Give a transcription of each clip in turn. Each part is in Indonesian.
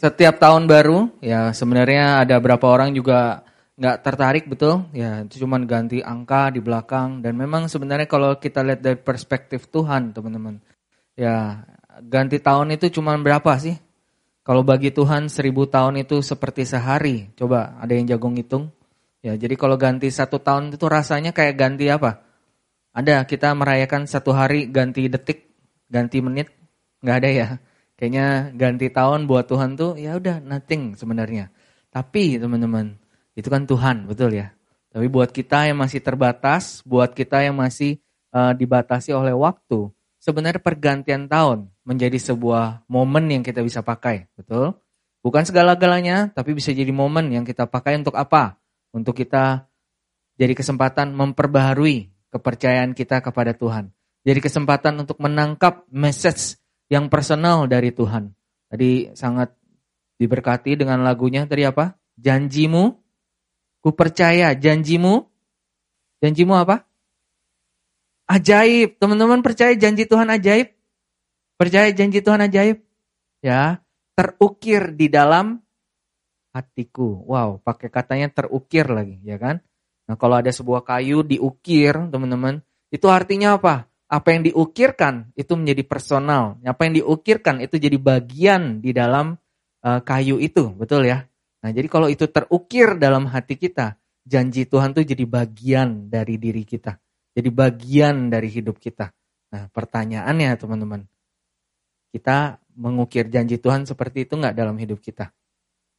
setiap tahun baru ya sebenarnya ada berapa orang juga nggak tertarik betul. Ya itu cuma ganti angka di belakang. Dan memang sebenarnya kalau kita lihat dari perspektif Tuhan teman-teman ya ganti tahun itu cuma berapa sih? Kalau bagi Tuhan seribu tahun itu seperti sehari. Coba ada yang jago ngitung. Ya jadi kalau ganti satu tahun itu rasanya kayak ganti apa? Ada kita merayakan satu hari ganti detik ganti menit. Nggak ada ya Kayaknya ganti tahun buat Tuhan tuh ya udah nothing sebenarnya. Tapi teman-teman, itu kan Tuhan, betul ya. Tapi buat kita yang masih terbatas, buat kita yang masih uh, dibatasi oleh waktu, sebenarnya pergantian tahun menjadi sebuah momen yang kita bisa pakai, betul? Bukan segala-galanya, tapi bisa jadi momen yang kita pakai untuk apa? Untuk kita jadi kesempatan memperbaharui kepercayaan kita kepada Tuhan. Jadi kesempatan untuk menangkap message yang personal dari Tuhan. Tadi sangat diberkati dengan lagunya tadi apa? Janjimu, ku percaya janjimu. Janjimu apa? Ajaib. Teman-teman percaya janji Tuhan ajaib? Percaya janji Tuhan ajaib? Ya, terukir di dalam hatiku. Wow, pakai katanya terukir lagi, ya kan? Nah, kalau ada sebuah kayu diukir, teman-teman, itu artinya apa? Apa yang diukirkan itu menjadi personal. Apa yang diukirkan itu jadi bagian di dalam uh, kayu itu, betul ya? Nah, jadi kalau itu terukir dalam hati kita, janji Tuhan itu jadi bagian dari diri kita. Jadi bagian dari hidup kita. Nah, pertanyaannya teman-teman, kita mengukir janji Tuhan seperti itu nggak dalam hidup kita?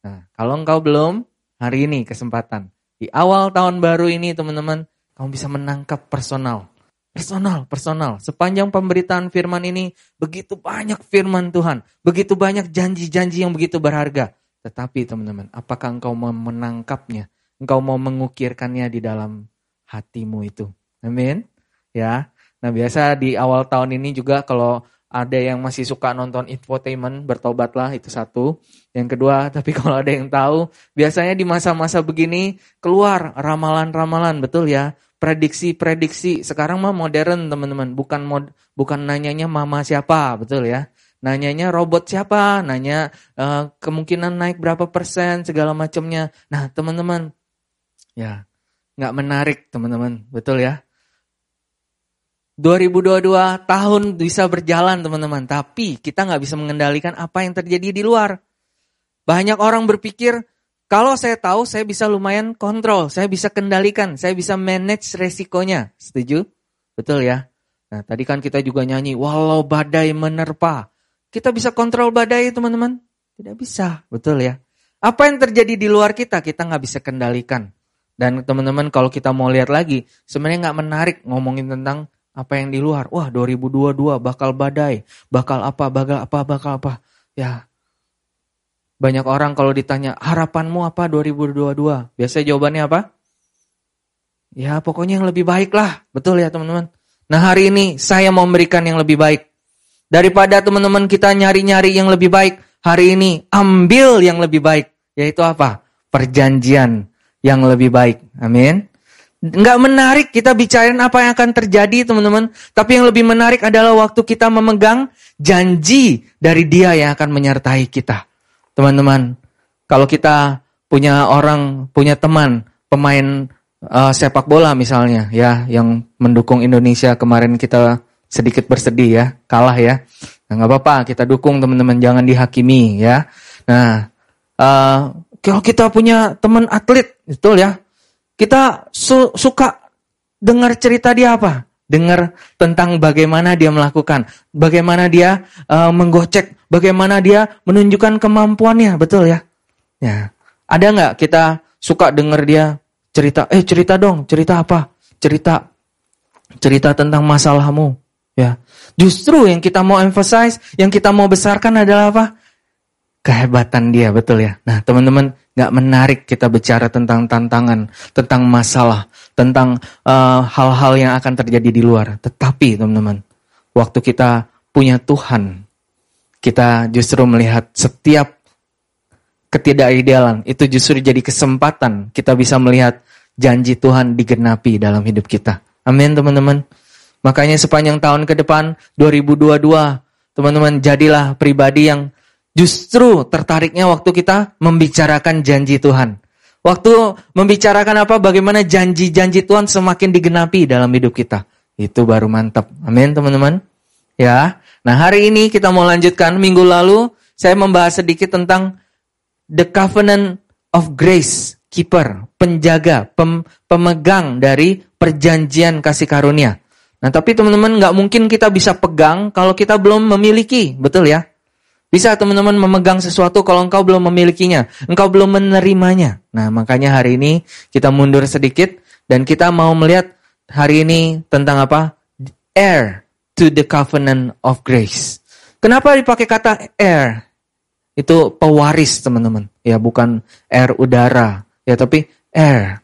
Nah, kalau engkau belum, hari ini kesempatan. Di awal tahun baru ini teman-teman, kamu bisa menangkap personal Personal, personal. Sepanjang pemberitaan firman ini, begitu banyak firman Tuhan. Begitu banyak janji-janji yang begitu berharga. Tetapi teman-teman, apakah engkau mau menangkapnya? Engkau mau mengukirkannya di dalam hatimu itu? Amin. Ya. Nah biasa di awal tahun ini juga kalau ada yang masih suka nonton infotainment, bertobatlah itu satu. Yang kedua, tapi kalau ada yang tahu, biasanya di masa-masa begini keluar ramalan-ramalan, betul ya prediksi-prediksi. Sekarang mah modern teman-teman, bukan mod, bukan nanyanya mama siapa, betul ya. Nanyanya robot siapa, nanya uh, kemungkinan naik berapa persen, segala macamnya. Nah teman-teman, ya nggak menarik teman-teman, betul ya. 2022 tahun bisa berjalan teman-teman, tapi kita nggak bisa mengendalikan apa yang terjadi di luar. Banyak orang berpikir kalau saya tahu, saya bisa lumayan kontrol, saya bisa kendalikan, saya bisa manage resikonya. Setuju? Betul ya? Nah, tadi kan kita juga nyanyi, walau badai menerpa. Kita bisa kontrol badai, teman-teman? Tidak bisa, betul ya? Apa yang terjadi di luar kita, kita nggak bisa kendalikan. Dan teman-teman kalau kita mau lihat lagi, sebenarnya nggak menarik ngomongin tentang apa yang di luar. Wah 2022 bakal badai, bakal apa, bakal apa, bakal apa. Ya banyak orang kalau ditanya, harapanmu apa 2022? Biasanya jawabannya apa? Ya pokoknya yang lebih baik lah. Betul ya teman-teman? Nah hari ini saya mau memberikan yang lebih baik. Daripada teman-teman kita nyari-nyari yang lebih baik, hari ini ambil yang lebih baik. Yaitu apa? Perjanjian yang lebih baik. Amin. Enggak menarik kita bicarain apa yang akan terjadi teman-teman. Tapi yang lebih menarik adalah waktu kita memegang janji dari dia yang akan menyertai kita. Teman-teman, kalau kita punya orang, punya teman, pemain uh, sepak bola misalnya ya, yang mendukung Indonesia kemarin kita sedikit bersedih ya, kalah ya. Nah, nggak apa-apa, kita dukung teman-teman, jangan dihakimi ya. Nah, uh, kalau kita punya teman atlet, betul ya, kita su suka dengar cerita dia apa? Dengar tentang bagaimana dia melakukan, bagaimana dia uh, menggocek, bagaimana dia menunjukkan kemampuannya, betul ya? Ya, ada nggak kita suka dengar dia cerita, eh cerita dong, cerita apa? Cerita, cerita tentang masalahmu, ya. Justru yang kita mau emphasize, yang kita mau besarkan adalah apa? Kehebatan dia, betul ya. Nah, teman-teman, nggak menarik kita bicara tentang tantangan, tentang masalah, tentang eh, hal-hal uh, yang akan terjadi di luar. Tetapi teman-teman, waktu kita punya Tuhan, kita justru melihat setiap ketidakidealan itu justru jadi kesempatan kita bisa melihat janji Tuhan digenapi dalam hidup kita. Amin teman-teman. Makanya sepanjang tahun ke depan 2022 teman-teman jadilah pribadi yang Justru tertariknya waktu kita membicarakan janji Tuhan. Waktu membicarakan apa, bagaimana janji-janji Tuhan semakin digenapi dalam hidup kita. Itu baru mantap. Amin teman-teman. Ya. Nah hari ini kita mau lanjutkan. Minggu lalu saya membahas sedikit tentang the covenant of grace keeper, penjaga, pem, pemegang dari perjanjian kasih karunia. Nah tapi teman-teman nggak mungkin kita bisa pegang kalau kita belum memiliki, betul ya? Bisa teman-teman memegang sesuatu kalau engkau belum memilikinya, engkau belum menerimanya. Nah, makanya hari ini kita mundur sedikit dan kita mau melihat hari ini tentang apa? Heir to the covenant of grace. Kenapa dipakai kata heir? Itu pewaris, teman-teman. Ya, bukan air udara. Ya, tapi air.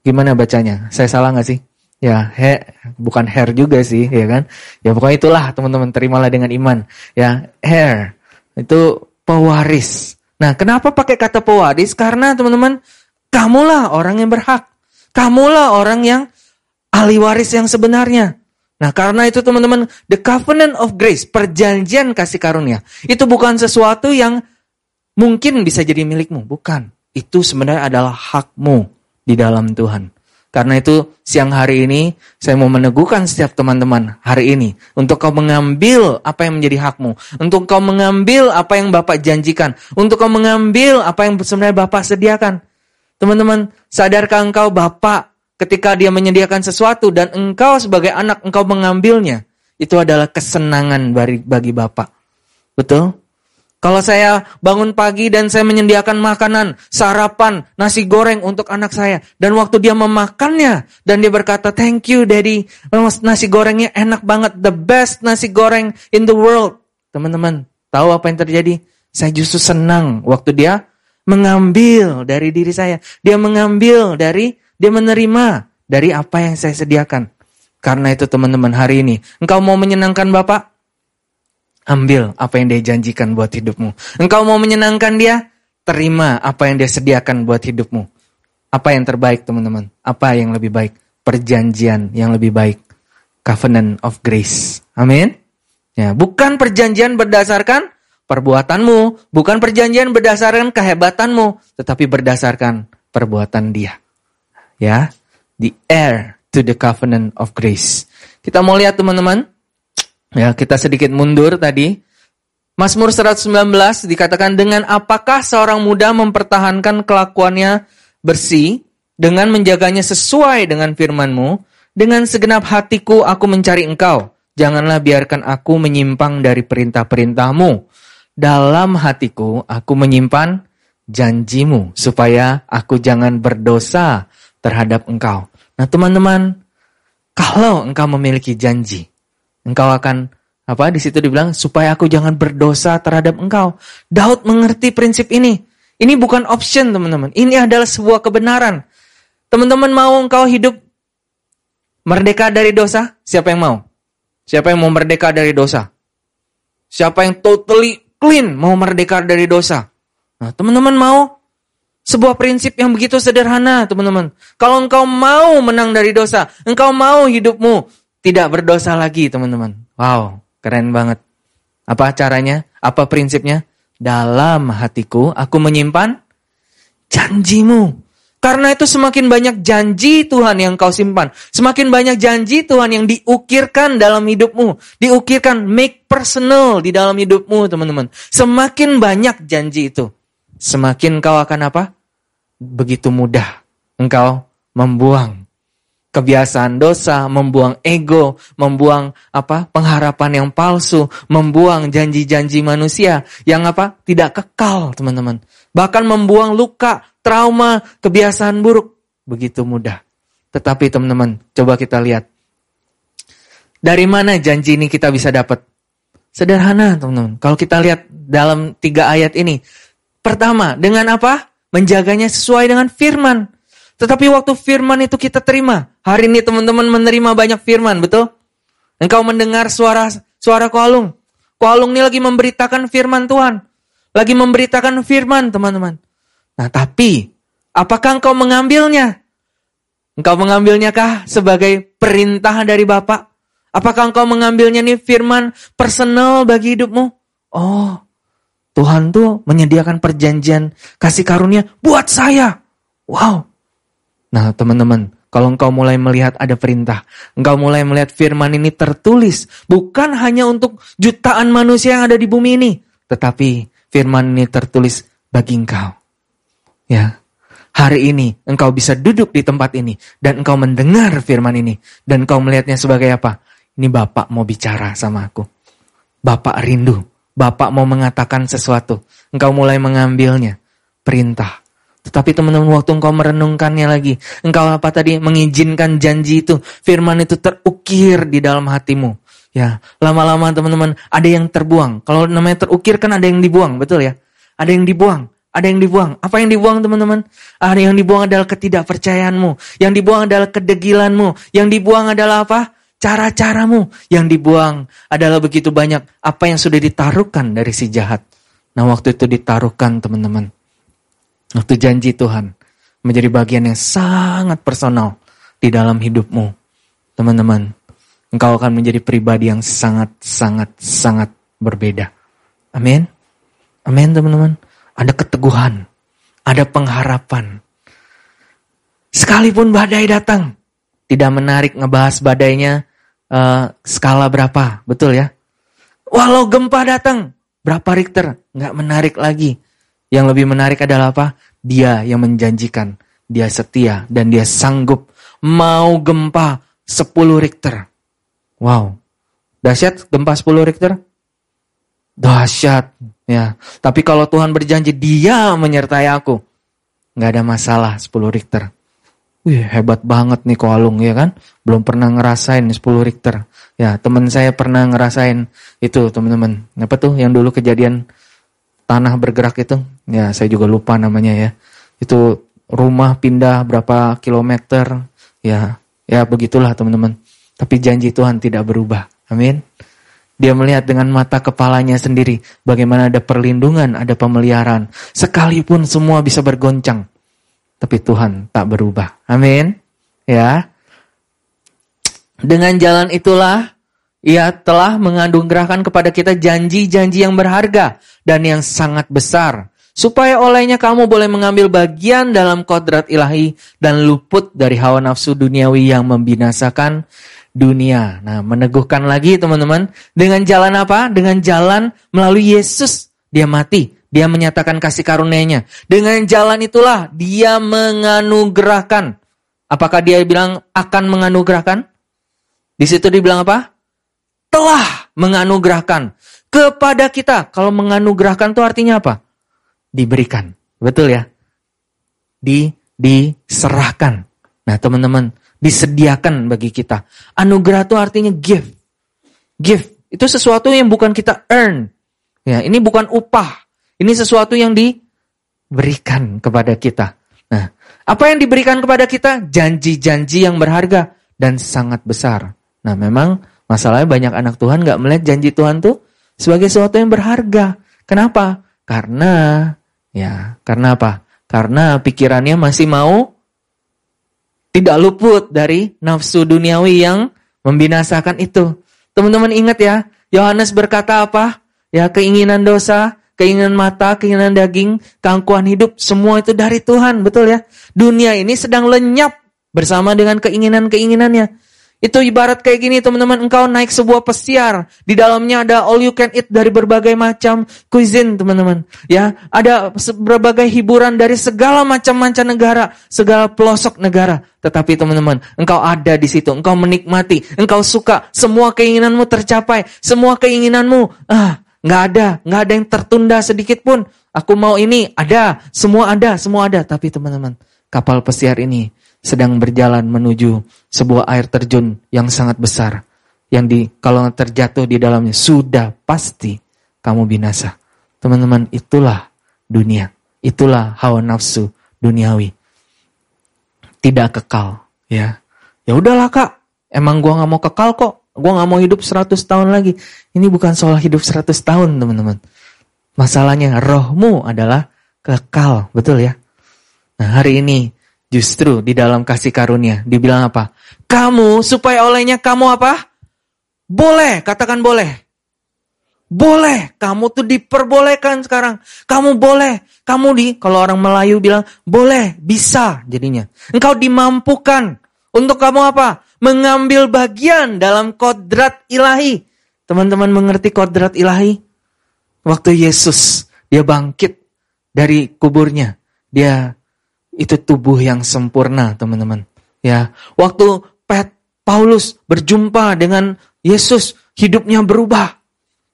Gimana bacanya? Saya salah nggak sih? Ya, he, bukan hair juga sih, ya kan? Ya, pokoknya itulah teman-teman, terimalah dengan iman. Ya, hair. Itu pewaris. Nah, kenapa pakai kata pewaris? Karena teman-teman, kamulah orang yang berhak. Kamulah orang yang ahli waris yang sebenarnya. Nah, karena itu teman-teman, the covenant of grace, perjanjian kasih karunia, itu bukan sesuatu yang mungkin bisa jadi milikmu, bukan. Itu sebenarnya adalah hakmu di dalam Tuhan. Karena itu siang hari ini saya mau meneguhkan setiap teman-teman hari ini untuk kau mengambil apa yang menjadi hakmu, untuk kau mengambil apa yang Bapak janjikan, untuk kau mengambil apa yang sebenarnya Bapak sediakan. Teman-teman, sadarkah engkau Bapak ketika dia menyediakan sesuatu dan engkau sebagai anak engkau mengambilnya, itu adalah kesenangan bagi, bagi Bapak. Betul? Kalau saya bangun pagi dan saya menyediakan makanan, sarapan, nasi goreng untuk anak saya. Dan waktu dia memakannya, dan dia berkata, thank you daddy, nasi gorengnya enak banget, the best nasi goreng in the world. Teman-teman, tahu apa yang terjadi? Saya justru senang waktu dia mengambil dari diri saya. Dia mengambil dari, dia menerima dari apa yang saya sediakan. Karena itu teman-teman hari ini, engkau mau menyenangkan Bapak? Ambil apa yang dia janjikan buat hidupmu. Engkau mau menyenangkan dia? Terima apa yang dia sediakan buat hidupmu. Apa yang terbaik teman-teman? Apa yang lebih baik? Perjanjian yang lebih baik. Covenant of grace. Amin. Ya, bukan perjanjian berdasarkan perbuatanmu, bukan perjanjian berdasarkan kehebatanmu, tetapi berdasarkan perbuatan dia. Ya, the heir to the covenant of grace. Kita mau lihat teman-teman, Ya, kita sedikit mundur tadi. Mazmur 119 dikatakan dengan apakah seorang muda mempertahankan kelakuannya bersih dengan menjaganya sesuai dengan firman-Mu, dengan segenap hatiku aku mencari Engkau. Janganlah biarkan aku menyimpang dari perintah-perintahmu. Dalam hatiku aku menyimpan janjimu supaya aku jangan berdosa terhadap engkau. Nah teman-teman, kalau engkau memiliki janji, engkau akan apa di situ dibilang supaya aku jangan berdosa terhadap engkau. Daud mengerti prinsip ini. Ini bukan option teman-teman. Ini adalah sebuah kebenaran. Teman-teman mau engkau hidup merdeka dari dosa? Siapa yang mau? Siapa yang mau merdeka dari dosa? Siapa yang totally clean mau merdeka dari dosa? Nah, teman-teman mau sebuah prinsip yang begitu sederhana, teman-teman. Kalau engkau mau menang dari dosa, engkau mau hidupmu tidak berdosa lagi, teman-teman. Wow, keren banget. Apa caranya? Apa prinsipnya? Dalam hatiku aku menyimpan janjimu. Karena itu semakin banyak janji Tuhan yang kau simpan. Semakin banyak janji Tuhan yang diukirkan dalam hidupmu. Diukirkan, make personal di dalam hidupmu teman-teman. Semakin banyak janji itu. Semakin kau akan apa? Begitu mudah engkau membuang kebiasaan dosa, membuang ego, membuang apa? pengharapan yang palsu, membuang janji-janji manusia yang apa? tidak kekal, teman-teman. Bahkan membuang luka, trauma, kebiasaan buruk begitu mudah. Tetapi teman-teman, coba kita lihat. Dari mana janji ini kita bisa dapat? Sederhana, teman-teman. Kalau kita lihat dalam tiga ayat ini. Pertama, dengan apa? Menjaganya sesuai dengan firman. Tetapi waktu firman itu kita terima. Hari ini teman-teman menerima banyak firman, betul? Engkau mendengar suara suara Koalung. Koalung ini lagi memberitakan firman Tuhan. Lagi memberitakan firman, teman-teman. Nah, tapi apakah engkau mengambilnya? Engkau mengambilnya kah sebagai perintah dari Bapak? Apakah engkau mengambilnya nih firman personal bagi hidupmu? Oh, Tuhan tuh menyediakan perjanjian kasih karunia buat saya. Wow. Nah teman-teman, kalau engkau mulai melihat ada perintah, engkau mulai melihat firman ini tertulis, bukan hanya untuk jutaan manusia yang ada di bumi ini, tetapi firman ini tertulis bagi engkau. Ya, hari ini engkau bisa duduk di tempat ini dan engkau mendengar firman ini dan engkau melihatnya sebagai apa? Ini Bapak mau bicara sama aku. Bapak rindu Bapak mau mengatakan sesuatu, engkau mulai mengambilnya, perintah. Tetapi teman-teman waktu engkau merenungkannya lagi, engkau apa tadi mengizinkan janji itu, firman itu terukir di dalam hatimu. Ya, lama-lama teman-teman ada yang terbuang. Kalau namanya terukir kan ada yang dibuang, betul ya? Ada yang dibuang, ada yang dibuang. Apa yang dibuang teman-teman? Ada yang dibuang adalah ketidakpercayaanmu. Yang dibuang adalah kedegilanmu. Yang dibuang adalah apa? Cara-caramu yang dibuang adalah begitu banyak apa yang sudah ditaruhkan dari si jahat. Nah waktu itu ditaruhkan teman-teman. Waktu janji Tuhan menjadi bagian yang sangat personal di dalam hidupmu. Teman-teman, engkau akan menjadi pribadi yang sangat-sangat-sangat berbeda. Amin. Amin teman-teman. Ada keteguhan, ada pengharapan. Sekalipun badai datang, tidak menarik ngebahas badainya, uh, skala berapa, betul ya? Walau gempa datang, berapa Richter? Nggak menarik lagi. Yang lebih menarik adalah apa? Dia yang menjanjikan, dia setia dan dia sanggup mau gempa 10 Richter. Wow. Dahsyat gempa 10 Richter? Dahsyat. Ya. Tapi kalau Tuhan berjanji dia menyertai aku, nggak ada masalah 10 Richter. Wih hebat banget nih Koalung ya kan. Belum pernah ngerasain 10 Richter. Ya teman saya pernah ngerasain itu teman-teman. Apa tuh yang dulu kejadian tanah bergerak itu. Ya saya juga lupa namanya ya. Itu rumah pindah berapa kilometer. Ya ya begitulah teman-teman. Tapi janji Tuhan tidak berubah. Amin. Dia melihat dengan mata kepalanya sendiri bagaimana ada perlindungan, ada pemeliharaan. Sekalipun semua bisa bergoncang, tapi Tuhan tak berubah. Amin. Ya. Dengan jalan itulah ia telah mengandunggerahkan kepada kita janji-janji yang berharga dan yang sangat besar. Supaya olehnya kamu boleh mengambil bagian dalam kodrat ilahi dan luput dari hawa nafsu duniawi yang membinasakan dunia. Nah, meneguhkan lagi teman-teman, dengan jalan apa? Dengan jalan melalui Yesus. Dia mati dia menyatakan kasih karunia-Nya. Dengan jalan itulah dia menganugerahkan. Apakah dia bilang akan menganugerahkan? Di situ dibilang apa? Telah menganugerahkan kepada kita. Kalau menganugerahkan itu artinya apa? Diberikan. Betul ya? Di diserahkan. Nah, teman-teman, disediakan bagi kita. Anugerah itu artinya gift. Gift itu sesuatu yang bukan kita earn. Ya, ini bukan upah. Ini sesuatu yang diberikan kepada kita. Nah, apa yang diberikan kepada kita? Janji-janji yang berharga dan sangat besar. Nah, memang masalahnya banyak anak Tuhan gak melihat janji Tuhan tuh sebagai sesuatu yang berharga. Kenapa? Karena, ya, karena apa? Karena pikirannya masih mau tidak luput dari nafsu duniawi yang membinasakan itu. Teman-teman ingat ya, Yohanes berkata apa? Ya, keinginan dosa, keinginan mata, keinginan daging, keangkuhan hidup, semua itu dari Tuhan, betul ya? Dunia ini sedang lenyap bersama dengan keinginan-keinginannya. Itu ibarat kayak gini teman-teman, engkau naik sebuah pesiar, di dalamnya ada all you can eat dari berbagai macam cuisine teman-teman. Ya, ada berbagai hiburan dari segala macam mancanegara, segala pelosok negara. Tetapi teman-teman, engkau ada di situ, engkau menikmati, engkau suka, semua keinginanmu tercapai, semua keinginanmu, ah, Nggak ada, nggak ada yang tertunda sedikit pun. Aku mau ini, ada, semua ada, semua ada. Tapi teman-teman, kapal pesiar ini sedang berjalan menuju sebuah air terjun yang sangat besar. Yang di kalau terjatuh di dalamnya sudah pasti kamu binasa. Teman-teman, itulah dunia. Itulah hawa nafsu duniawi. Tidak kekal, ya. Ya udahlah kak, emang gua nggak mau kekal kok. Gue gak mau hidup 100 tahun lagi. Ini bukan soal hidup 100 tahun teman-teman. Masalahnya rohmu adalah kekal. Betul ya? Nah hari ini justru di dalam kasih karunia dibilang apa? Kamu supaya olehnya kamu apa? Boleh, katakan boleh. Boleh, kamu tuh diperbolehkan sekarang. Kamu boleh, kamu di, kalau orang Melayu bilang, boleh, bisa jadinya. Engkau dimampukan. Untuk kamu apa? Mengambil bagian dalam kodrat ilahi. Teman-teman mengerti kodrat ilahi? Waktu Yesus, dia bangkit dari kuburnya. Dia, itu tubuh yang sempurna, teman-teman. Ya, waktu Pet, Paulus berjumpa dengan Yesus, hidupnya berubah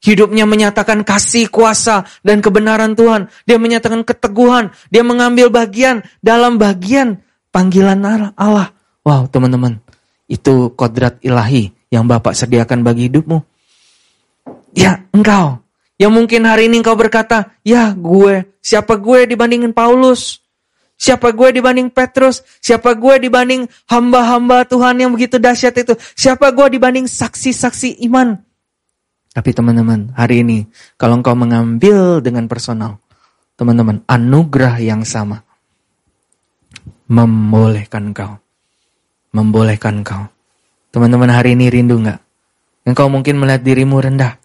Hidupnya menyatakan kasih, kuasa, dan kebenaran Tuhan. Dia menyatakan keteguhan. Dia mengambil bagian dalam bagian panggilan Allah. Wow, teman-teman. Itu kodrat ilahi yang Bapak sediakan bagi hidupmu. Ya, engkau. Yang mungkin hari ini engkau berkata, ya gue, siapa gue dibandingin Paulus? Siapa gue dibanding Petrus? Siapa gue dibanding hamba-hamba Tuhan yang begitu dahsyat itu? Siapa gue dibanding saksi-saksi iman? Tapi teman-teman, hari ini kalau engkau mengambil dengan personal, teman-teman, anugerah yang sama membolehkan engkau. Membolehkan engkau. Teman-teman hari ini rindu nggak? Engkau mungkin melihat dirimu rendah.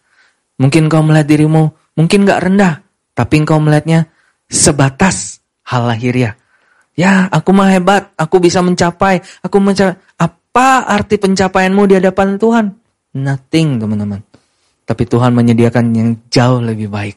Mungkin engkau melihat dirimu mungkin nggak rendah, tapi engkau melihatnya sebatas hal lahiriah. Ya, aku mah hebat, aku bisa mencapai, aku mencapai. Apa arti pencapaianmu di hadapan Tuhan? Nothing, teman-teman. Tapi Tuhan menyediakan yang jauh lebih baik.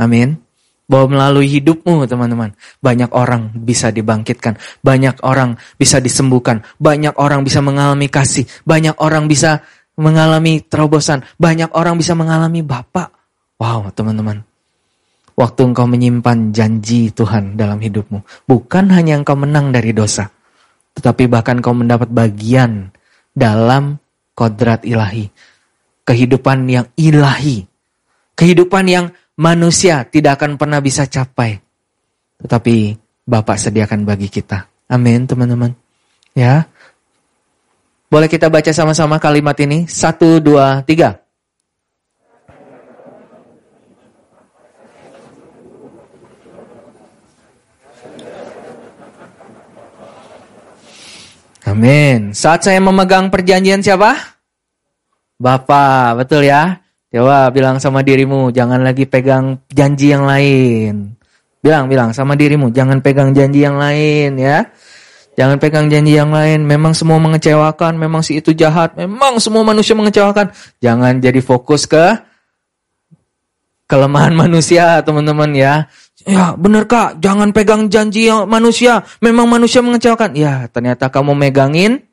Amin. Bahwa melalui hidupmu teman-teman, banyak orang bisa dibangkitkan, banyak orang bisa disembuhkan, banyak orang bisa mengalami kasih, banyak orang bisa mengalami terobosan, banyak orang bisa mengalami Bapak. Wow teman-teman, waktu engkau menyimpan janji Tuhan dalam hidupmu, bukan hanya engkau menang dari dosa, tetapi bahkan kau mendapat bagian dalam kodrat ilahi kehidupan yang ilahi, kehidupan yang manusia tidak akan pernah bisa capai. Tetapi Bapak sediakan bagi kita. Amin, teman-teman. Ya. Boleh kita baca sama-sama kalimat ini? Satu, dua, tiga. Amin. Saat saya memegang perjanjian siapa? Bapak, betul ya? Coba bilang sama dirimu, jangan lagi pegang janji yang lain. Bilang, bilang sama dirimu, jangan pegang janji yang lain ya. Jangan pegang janji yang lain. Memang semua mengecewakan, memang si itu jahat, memang semua manusia mengecewakan. Jangan jadi fokus ke kelemahan manusia, teman-teman ya. Ya, benar Kak, jangan pegang janji manusia. Memang manusia mengecewakan. Ya, ternyata kamu megangin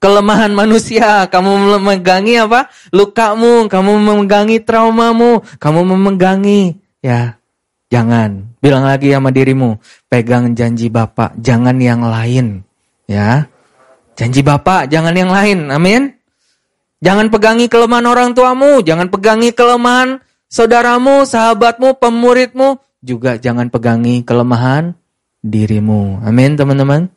kelemahan manusia, kamu memegangi apa? Lukamu, kamu memegangi traumamu, kamu memegangi ya. Jangan. Bilang lagi sama dirimu, pegang janji Bapak, jangan yang lain. Ya. Janji Bapak, jangan yang lain. Amin. Jangan pegangi kelemahan orang tuamu, jangan pegangi kelemahan saudaramu, sahabatmu, pemuridmu, juga jangan pegangi kelemahan dirimu. Amin, teman-teman.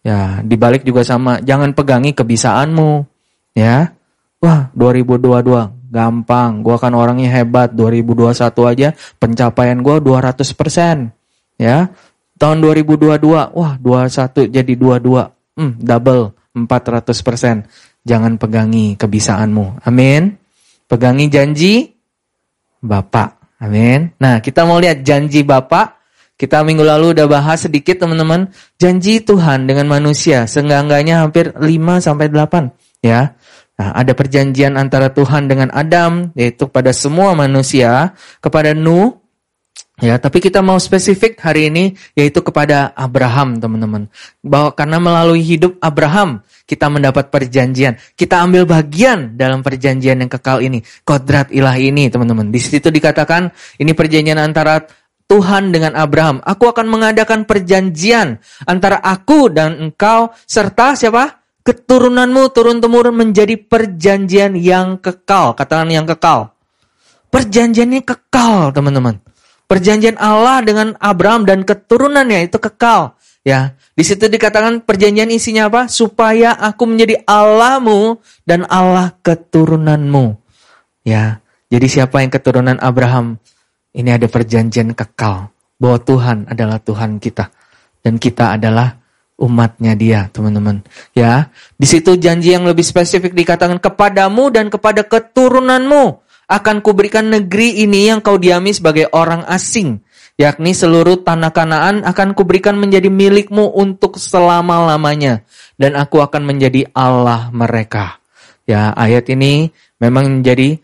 Ya, dibalik juga sama, jangan pegangi kebisaanmu. Ya. Wah, 2022 gampang, gua kan orangnya hebat. 2021 aja pencapaian gua 200%. Ya. Tahun 2022, wah 21 jadi 22. Hmm, double 400%. Jangan pegangi kebisaanmu. Amin. Pegangi janji Bapak. Amin. Nah, kita mau lihat janji Bapak kita minggu lalu udah bahas sedikit teman-teman janji Tuhan dengan manusia seenggak-enggaknya hampir 5 sampai 8 ya. Nah, ada perjanjian antara Tuhan dengan Adam yaitu pada semua manusia, kepada Nuh ya, tapi kita mau spesifik hari ini yaitu kepada Abraham, teman-teman. Bahwa karena melalui hidup Abraham kita mendapat perjanjian. Kita ambil bagian dalam perjanjian yang kekal ini, kodrat ilahi ini, teman-teman. Di situ dikatakan ini perjanjian antara Tuhan dengan Abraham, aku akan mengadakan perjanjian antara aku dan engkau serta siapa? Keturunanmu turun-temurun menjadi perjanjian yang kekal. Katakan yang kekal. Perjanjiannya kekal, teman-teman. Perjanjian Allah dengan Abraham dan keturunannya itu kekal. Ya, di situ dikatakan perjanjian isinya apa? Supaya aku menjadi Allahmu dan Allah keturunanmu. Ya, jadi siapa yang keturunan Abraham? Ini ada perjanjian kekal bahwa Tuhan adalah Tuhan kita dan kita adalah umatnya dia, teman-teman. Ya, di situ janji yang lebih spesifik dikatakan kepadamu dan kepada keturunanmu akan kuberikan negeri ini yang kau diami sebagai orang asing, yakni seluruh tanah Kanaan akan kuberikan menjadi milikmu untuk selama-lamanya dan aku akan menjadi Allah mereka. Ya, ayat ini memang menjadi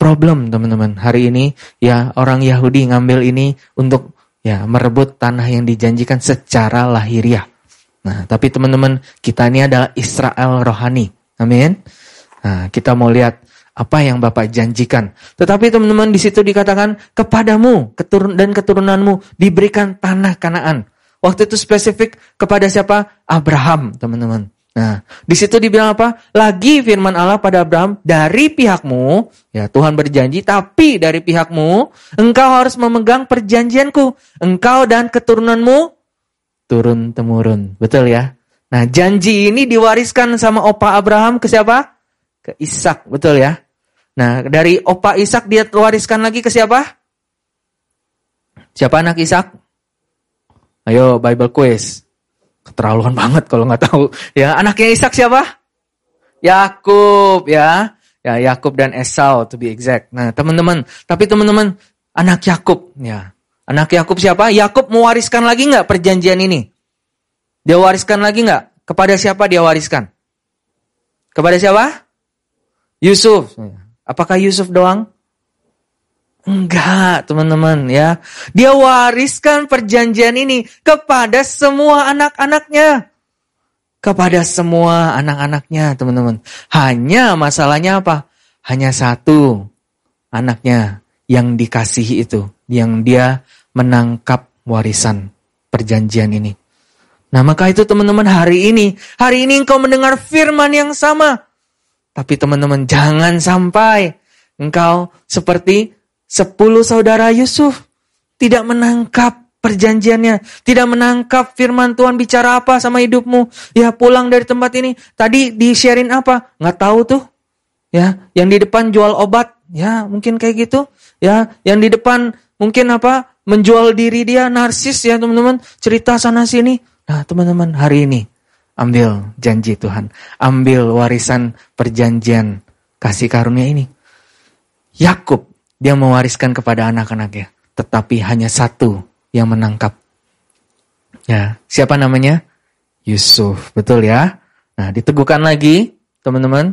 problem teman-teman. Hari ini ya orang Yahudi ngambil ini untuk ya merebut tanah yang dijanjikan secara lahiriah. Nah, tapi teman-teman, kita ini adalah Israel rohani. Amin. Nah, kita mau lihat apa yang Bapak janjikan. Tetapi teman-teman di situ dikatakan kepadamu keturun dan keturunanmu diberikan tanah Kanaan. Waktu itu spesifik kepada siapa? Abraham, teman-teman. Nah, di situ dibilang apa? Lagi firman Allah pada Abraham, dari pihakmu, ya Tuhan berjanji, tapi dari pihakmu, engkau harus memegang perjanjianku. Engkau dan keturunanmu turun temurun. Betul ya? Nah, janji ini diwariskan sama opa Abraham ke siapa? Ke Ishak, betul ya? Nah, dari opa Ishak dia wariskan lagi ke siapa? Siapa anak Ishak? Ayo Bible quiz. Keterlaluan banget kalau nggak tahu. Ya, anaknya Ishak siapa? Yakub ya. Ya, Yakub dan Esau to be exact. Nah, teman-teman, tapi teman-teman, anak Yakub ya. Anak Yakub siapa? Yakub mewariskan lagi nggak perjanjian ini? Dia wariskan lagi nggak? Kepada siapa dia wariskan? Kepada siapa? Yusuf. Apakah Yusuf doang? Enggak, teman-teman ya. Dia wariskan perjanjian ini kepada semua anak-anaknya. Kepada semua anak-anaknya, teman-teman. Hanya masalahnya apa? Hanya satu anaknya yang dikasihi itu, yang dia menangkap warisan perjanjian ini. Nah, maka itu teman-teman hari ini, hari ini engkau mendengar firman yang sama. Tapi teman-teman jangan sampai engkau seperti Sepuluh saudara Yusuf tidak menangkap perjanjiannya, tidak menangkap firman Tuhan bicara apa sama hidupmu. Ya pulang dari tempat ini, tadi di sharein apa? Nggak tahu tuh. Ya, yang di depan jual obat, ya mungkin kayak gitu. Ya, yang di depan mungkin apa? Menjual diri dia narsis ya teman-teman. Cerita sana sini. Nah teman-teman hari ini ambil janji Tuhan, ambil warisan perjanjian kasih karunia ini. Yakub dia mewariskan kepada anak-anaknya. Tetapi hanya satu yang menangkap. Ya, siapa namanya? Yusuf, betul ya? Nah, diteguhkan lagi, teman-teman.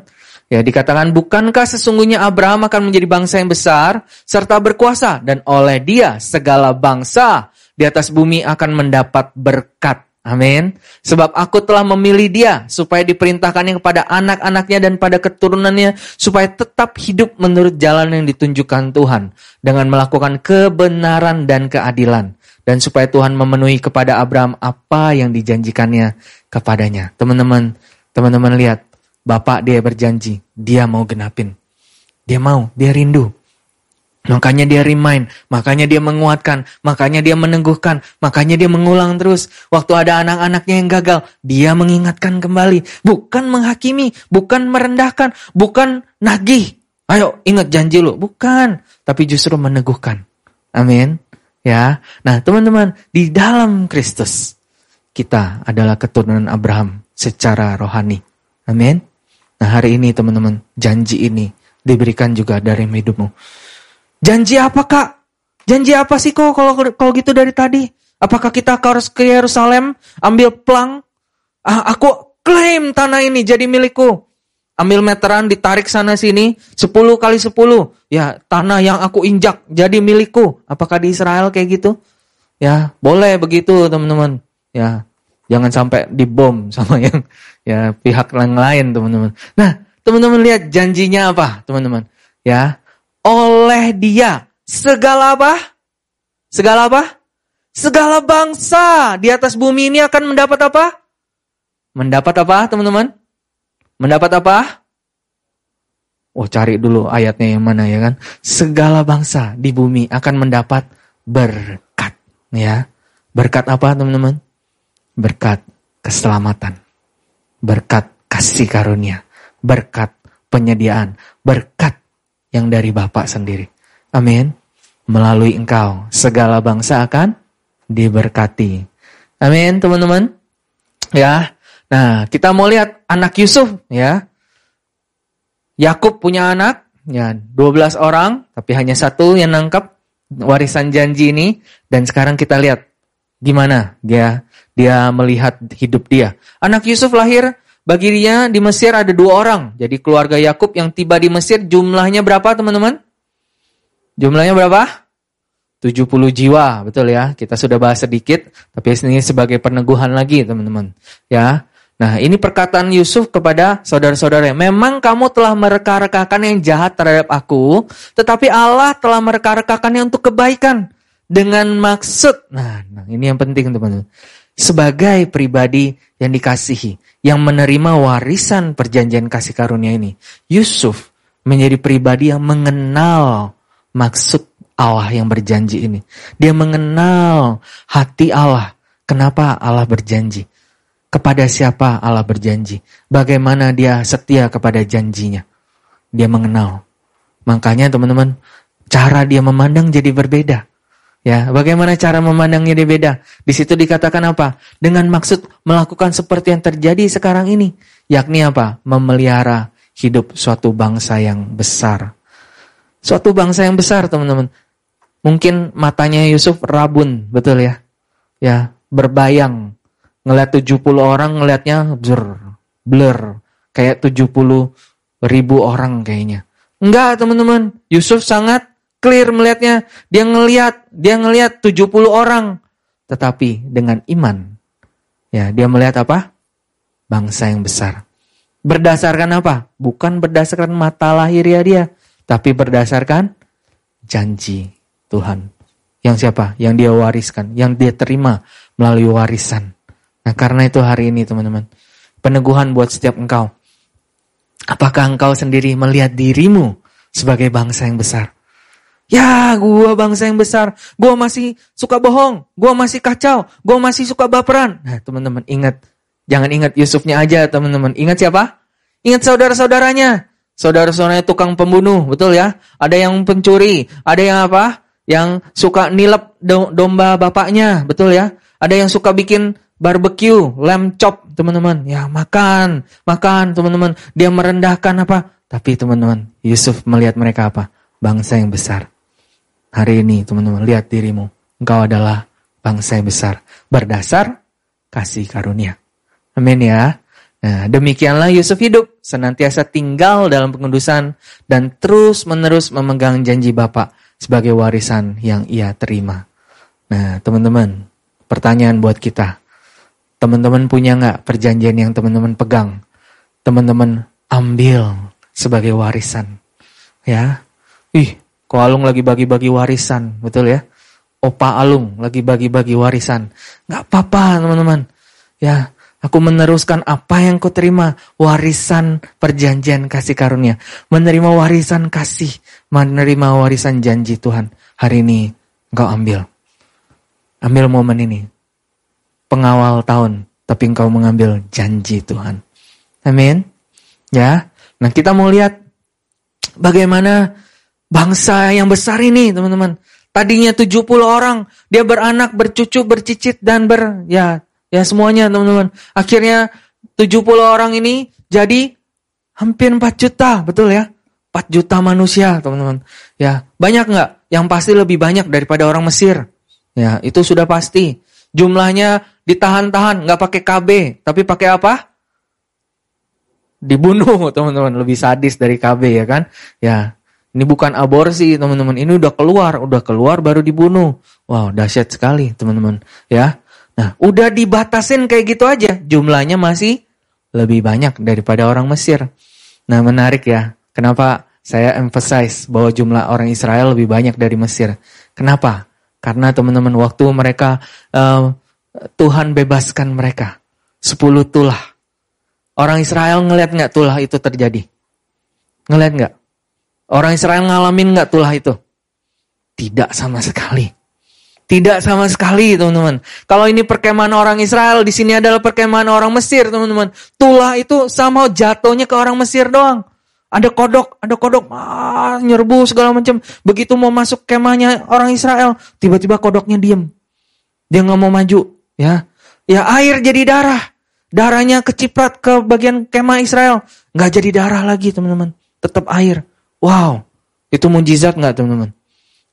Ya, dikatakan bukankah sesungguhnya Abraham akan menjadi bangsa yang besar serta berkuasa dan oleh dia segala bangsa di atas bumi akan mendapat berkat. Amin. Sebab aku telah memilih dia supaya diperintahkannya kepada anak-anaknya dan pada keturunannya supaya tetap hidup menurut jalan yang ditunjukkan Tuhan dengan melakukan kebenaran dan keadilan dan supaya Tuhan memenuhi kepada Abraham apa yang dijanjikannya kepadanya. Teman-teman, teman-teman lihat, Bapak dia berjanji, dia mau genapin. Dia mau, dia rindu. Makanya dia remind, makanya dia menguatkan, makanya dia meneguhkan, makanya dia mengulang terus. Waktu ada anak-anaknya yang gagal, dia mengingatkan kembali. Bukan menghakimi, bukan merendahkan, bukan nagih. Ayo ingat janji lu, bukan. Tapi justru meneguhkan. Amin. Ya, nah teman-teman, di dalam Kristus, kita adalah keturunan Abraham secara rohani. Amin. Nah hari ini teman-teman, janji ini diberikan juga dari hidupmu. Janji apa kak? Janji apa sih kok kalau kalau gitu dari tadi? Apakah kita harus ke Yerusalem ambil plang? Ah, aku klaim tanah ini jadi milikku. Ambil meteran ditarik sana sini 10 kali 10. Ya, tanah yang aku injak jadi milikku. Apakah di Israel kayak gitu? Ya, boleh begitu teman-teman. Ya, jangan sampai dibom sama yang ya pihak yang lain teman-teman. Nah, teman-teman lihat janjinya apa, teman-teman? Ya, oleh dia. Segala apa? Segala apa? Segala bangsa di atas bumi ini akan mendapat apa? Mendapat apa teman-teman? Mendapat apa? Oh cari dulu ayatnya yang mana ya kan? Segala bangsa di bumi akan mendapat berkat. Ya, Berkat apa teman-teman? Berkat keselamatan. Berkat kasih karunia. Berkat penyediaan. Berkat yang dari Bapak sendiri. Amin. Melalui engkau, segala bangsa akan diberkati. Amin, teman-teman. Ya. Nah, kita mau lihat anak Yusuf, ya. Yakub punya anak, ya 12 orang, tapi hanya satu yang nangkap warisan janji ini. Dan sekarang kita lihat gimana dia dia melihat hidup dia. Anak Yusuf lahir bagi dia di Mesir ada dua orang. Jadi keluarga Yakub yang tiba di Mesir jumlahnya berapa teman-teman? Jumlahnya berapa? 70 jiwa, betul ya. Kita sudah bahas sedikit, tapi ini sebagai peneguhan lagi teman-teman. Ya, Nah ini perkataan Yusuf kepada saudara-saudara. Memang kamu telah mereka-rekakan yang jahat terhadap aku, tetapi Allah telah mereka-rekakannya untuk kebaikan. Dengan maksud, nah, nah ini yang penting teman-teman. Sebagai pribadi yang dikasihi, yang menerima warisan perjanjian kasih karunia ini. Yusuf menjadi pribadi yang mengenal maksud Allah yang berjanji ini. Dia mengenal hati Allah. Kenapa Allah berjanji? kepada siapa Allah berjanji, bagaimana dia setia kepada janjinya. Dia mengenal. Makanya teman-teman, cara dia memandang jadi berbeda. Ya, bagaimana cara memandangnya dia beda? Di situ dikatakan apa? Dengan maksud melakukan seperti yang terjadi sekarang ini, yakni apa? Memelihara hidup suatu bangsa yang besar. Suatu bangsa yang besar, teman-teman. Mungkin matanya Yusuf rabun, betul ya? Ya, berbayang Ngeliat 70 orang ngelihatnya blur, blur. Kayak 70 ribu orang kayaknya. Enggak teman-teman, Yusuf sangat clear melihatnya. Dia ngelihat, dia ngelihat 70 orang. Tetapi dengan iman. Ya, dia melihat apa? Bangsa yang besar. Berdasarkan apa? Bukan berdasarkan mata lahiriah dia, tapi berdasarkan janji Tuhan. Yang siapa? Yang dia wariskan, yang dia terima melalui warisan. Nah karena itu hari ini teman-teman, peneguhan buat setiap engkau. Apakah engkau sendiri melihat dirimu sebagai bangsa yang besar? Ya, gua bangsa yang besar. Gua masih suka bohong. Gua masih kacau. Gua masih suka baperan. Nah, teman-teman, ingat. Jangan ingat Yusufnya aja, teman-teman. Ingat siapa? Ingat saudara-saudaranya. Saudara-saudaranya tukang pembunuh, betul ya? Ada yang pencuri. Ada yang apa? Yang suka nilep domba bapaknya, betul ya? Ada yang suka bikin barbecue, lamb chop, teman-teman. Ya, makan, makan, teman-teman. Dia merendahkan apa? Tapi teman-teman, Yusuf melihat mereka apa? Bangsa yang besar. Hari ini, teman-teman, lihat dirimu. Engkau adalah bangsa yang besar. Berdasar kasih karunia. Amin ya. Nah, demikianlah Yusuf hidup, senantiasa tinggal dalam pengudusan dan terus-menerus memegang janji Bapak sebagai warisan yang ia terima. Nah, teman-teman, pertanyaan buat kita. Teman-teman punya nggak perjanjian yang teman-teman pegang? Teman-teman ambil sebagai warisan. Ya. Ih, kok Alung lagi bagi-bagi warisan, betul ya? Opa Alung lagi bagi-bagi warisan. Nggak apa-apa, teman-teman. Ya, aku meneruskan apa yang ku terima, warisan perjanjian kasih karunia. Menerima warisan kasih, menerima warisan janji Tuhan. Hari ini engkau ambil. Ambil momen ini pengawal tahun, tapi engkau mengambil janji Tuhan. Amin. Ya. Nah, kita mau lihat bagaimana bangsa yang besar ini, teman-teman. Tadinya 70 orang, dia beranak, bercucu, bercicit dan ber ya, ya semuanya, teman-teman. Akhirnya 70 orang ini jadi hampir 4 juta, betul ya? 4 juta manusia, teman-teman. Ya, banyak nggak? Yang pasti lebih banyak daripada orang Mesir. Ya, itu sudah pasti. Jumlahnya ditahan-tahan, nggak pakai KB, tapi pakai apa? Dibunuh, teman-teman. Lebih sadis dari KB ya kan? Ya, ini bukan aborsi, teman-teman. Ini udah keluar, udah keluar baru dibunuh. Wow, dahsyat sekali, teman-teman. Ya. Nah, udah dibatasin kayak gitu aja, jumlahnya masih lebih banyak daripada orang Mesir. Nah, menarik ya. Kenapa saya emphasize bahwa jumlah orang Israel lebih banyak dari Mesir? Kenapa? Karena teman-teman waktu mereka uh, Tuhan bebaskan mereka. Sepuluh tulah. Orang Israel ngeliat nggak tulah itu terjadi? Ngeliat nggak? Orang Israel ngalamin nggak tulah itu? Tidak sama sekali. Tidak sama sekali, teman-teman. Kalau ini perkemahan orang Israel, di sini adalah perkemahan orang Mesir, teman-teman. Tulah itu sama jatuhnya ke orang Mesir doang. Ada kodok, ada kodok, ah, nyerbu segala macam. Begitu mau masuk kemahnya orang Israel, tiba-tiba kodoknya diem. Dia nggak mau maju, ya. Ya air jadi darah. Darahnya keciprat ke bagian kemah Israel. Nggak jadi darah lagi teman-teman. Tetap air. Wow, itu mujizat nggak teman-teman?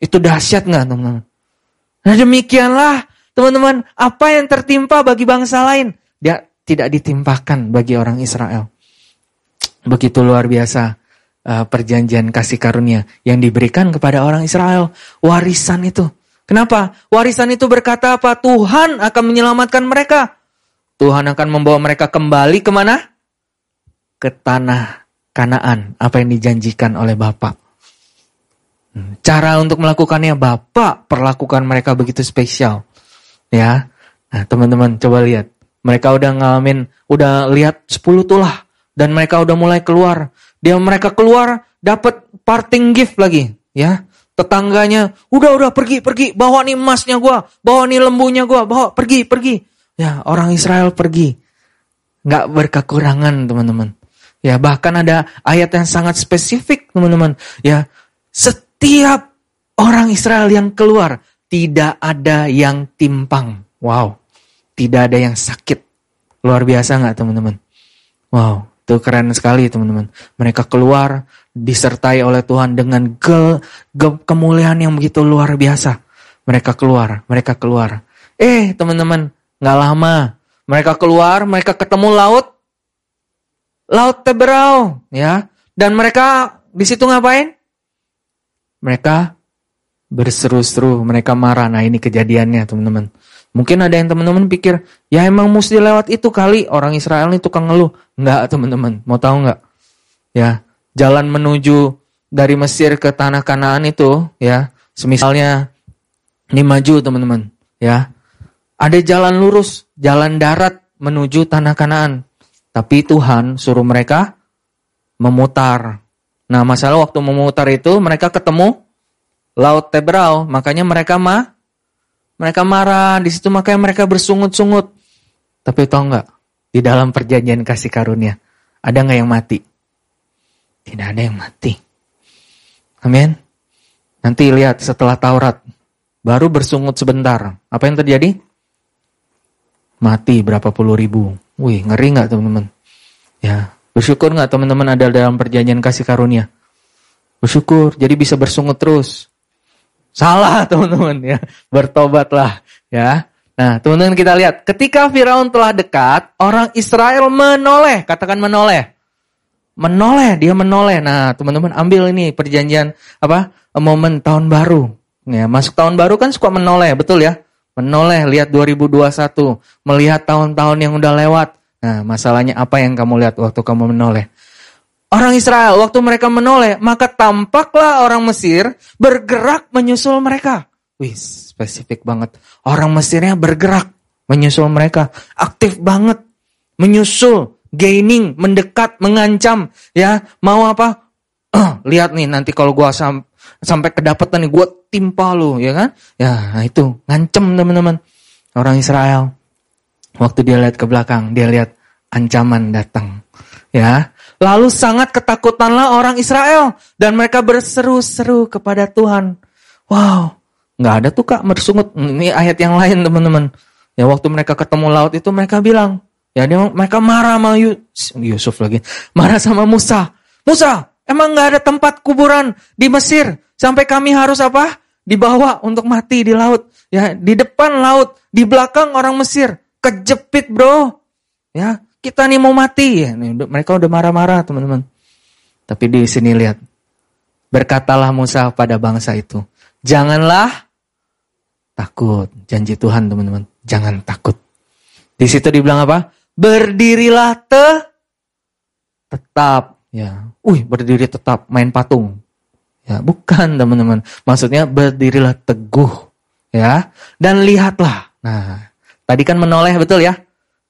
Itu dahsyat nggak teman-teman? Nah demikianlah teman-teman, apa yang tertimpa bagi bangsa lain, dia tidak ditimpakan bagi orang Israel. Begitu luar biasa uh, perjanjian kasih karunia yang diberikan kepada orang Israel, warisan itu. Kenapa? Warisan itu berkata apa? Tuhan akan menyelamatkan mereka. Tuhan akan membawa mereka kembali ke mana? Ke tanah Kanaan, apa yang dijanjikan oleh Bapak. Hmm, cara untuk melakukannya Bapak perlakukan mereka begitu spesial. Ya. Nah, teman-teman coba lihat. Mereka udah ngalamin, udah lihat 10 tulah dan mereka udah mulai keluar. Dia mereka keluar dapat parting gift lagi, ya. Tetangganya, udah udah pergi pergi, bawa nih emasnya gua, bawa nih lembunya gua, bawa pergi pergi. Ya, orang Israel pergi. Nggak berkekurangan, teman-teman. Ya, bahkan ada ayat yang sangat spesifik, teman-teman. Ya, setiap orang Israel yang keluar tidak ada yang timpang. Wow, tidak ada yang sakit. Luar biasa nggak, teman-teman? Wow, itu keren sekali, teman-teman. Mereka keluar disertai oleh Tuhan dengan ke, ke, kemuliaan yang begitu luar biasa. Mereka keluar, mereka keluar. Eh, teman-teman, nggak lama mereka keluar, mereka ketemu laut, Laut Teberau, ya. Dan mereka di situ ngapain? Mereka berseru-seru, mereka marah. Nah ini kejadiannya teman-teman. Mungkin ada yang teman-teman pikir, ya emang mesti lewat itu kali orang Israel ini tukang ngeluh. Enggak teman-teman, mau tahu enggak? Ya, jalan menuju dari Mesir ke tanah Kanaan itu, ya, semisalnya ini maju teman-teman, ya. Ada jalan lurus, jalan darat menuju tanah Kanaan. Tapi Tuhan suruh mereka memutar. Nah masalah waktu memutar itu mereka ketemu Laut Tebrau. Makanya mereka mah mereka marah. Di situ makanya mereka bersungut-sungut. Tapi tahu nggak? Di dalam perjanjian kasih karunia. Ada nggak yang mati? Tidak ada yang mati. Amin. Nanti lihat setelah Taurat. Baru bersungut sebentar. Apa yang terjadi? Mati berapa puluh ribu. Wih, ngeri nggak teman-teman? Ya, bersyukur nggak teman-teman ada dalam perjanjian kasih karunia? Bersyukur, jadi bisa bersungut terus. Salah teman-teman ya, bertobatlah ya. Nah teman-teman kita lihat, ketika Firaun telah dekat, orang Israel menoleh, katakan menoleh. Menoleh, dia menoleh. Nah teman-teman ambil ini perjanjian apa momen tahun baru. Ya, masuk tahun baru kan suka menoleh, betul ya? Menoleh, lihat 2021, melihat tahun-tahun yang udah lewat. Nah, masalahnya apa yang kamu lihat waktu kamu menoleh? Orang Israel, waktu mereka menoleh, maka tampaklah orang Mesir bergerak menyusul mereka. Wih, spesifik banget. Orang Mesirnya bergerak menyusul mereka. Aktif banget. Menyusul, gaining, mendekat, mengancam. Ya, mau apa? Lihat nih nanti kalau gua sampai kedapatan nih, gue timpa lu, ya kan? Ya, nah itu ngancem teman-teman. Orang Israel. Waktu dia lihat ke belakang, dia lihat ancaman datang. Ya, lalu sangat ketakutanlah orang Israel dan mereka berseru-seru kepada Tuhan. Wow, nggak ada tuh kak bersungut. Ini ayat yang lain teman-teman. Ya waktu mereka ketemu laut itu mereka bilang, ya dia, mereka marah sama Yusuf lagi, marah sama Musa. Musa, Emang nggak ada tempat kuburan di Mesir sampai kami harus apa? Dibawa untuk mati di laut. Ya, di depan laut, di belakang orang Mesir, kejepit bro. Ya, kita nih mau mati. Ya, mereka udah marah-marah teman-teman. Tapi di sini lihat, berkatalah Musa pada bangsa itu, janganlah takut. Janji Tuhan teman-teman, jangan takut. Di situ dibilang apa? Berdirilah te tetap Ya, wih berdiri tetap main patung. Ya, bukan teman-teman. Maksudnya berdirilah teguh, ya. Dan lihatlah. Nah, tadi kan menoleh betul ya?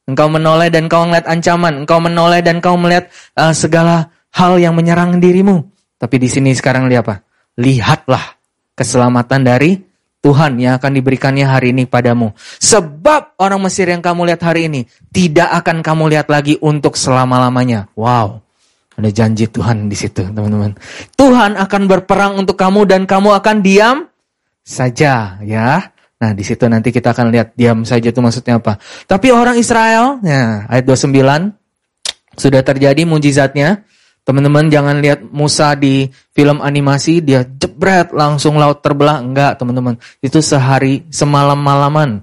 Engkau menoleh dan kau melihat ancaman, engkau menoleh dan kau melihat uh, segala hal yang menyerang dirimu. Tapi di sini sekarang lihat apa? Lihatlah keselamatan dari Tuhan yang akan diberikannya hari ini padamu. Sebab orang Mesir yang kamu lihat hari ini tidak akan kamu lihat lagi untuk selama-lamanya. Wow. Ada janji Tuhan di situ, teman-teman. Tuhan akan berperang untuk kamu dan kamu akan diam saja, ya. Nah, di situ nanti kita akan lihat diam saja itu maksudnya apa. Tapi orang Israel, ya, ayat 29 sudah terjadi mujizatnya. Teman-teman jangan lihat Musa di film animasi dia jebret langsung laut terbelah. Enggak teman-teman. Itu sehari semalam-malaman.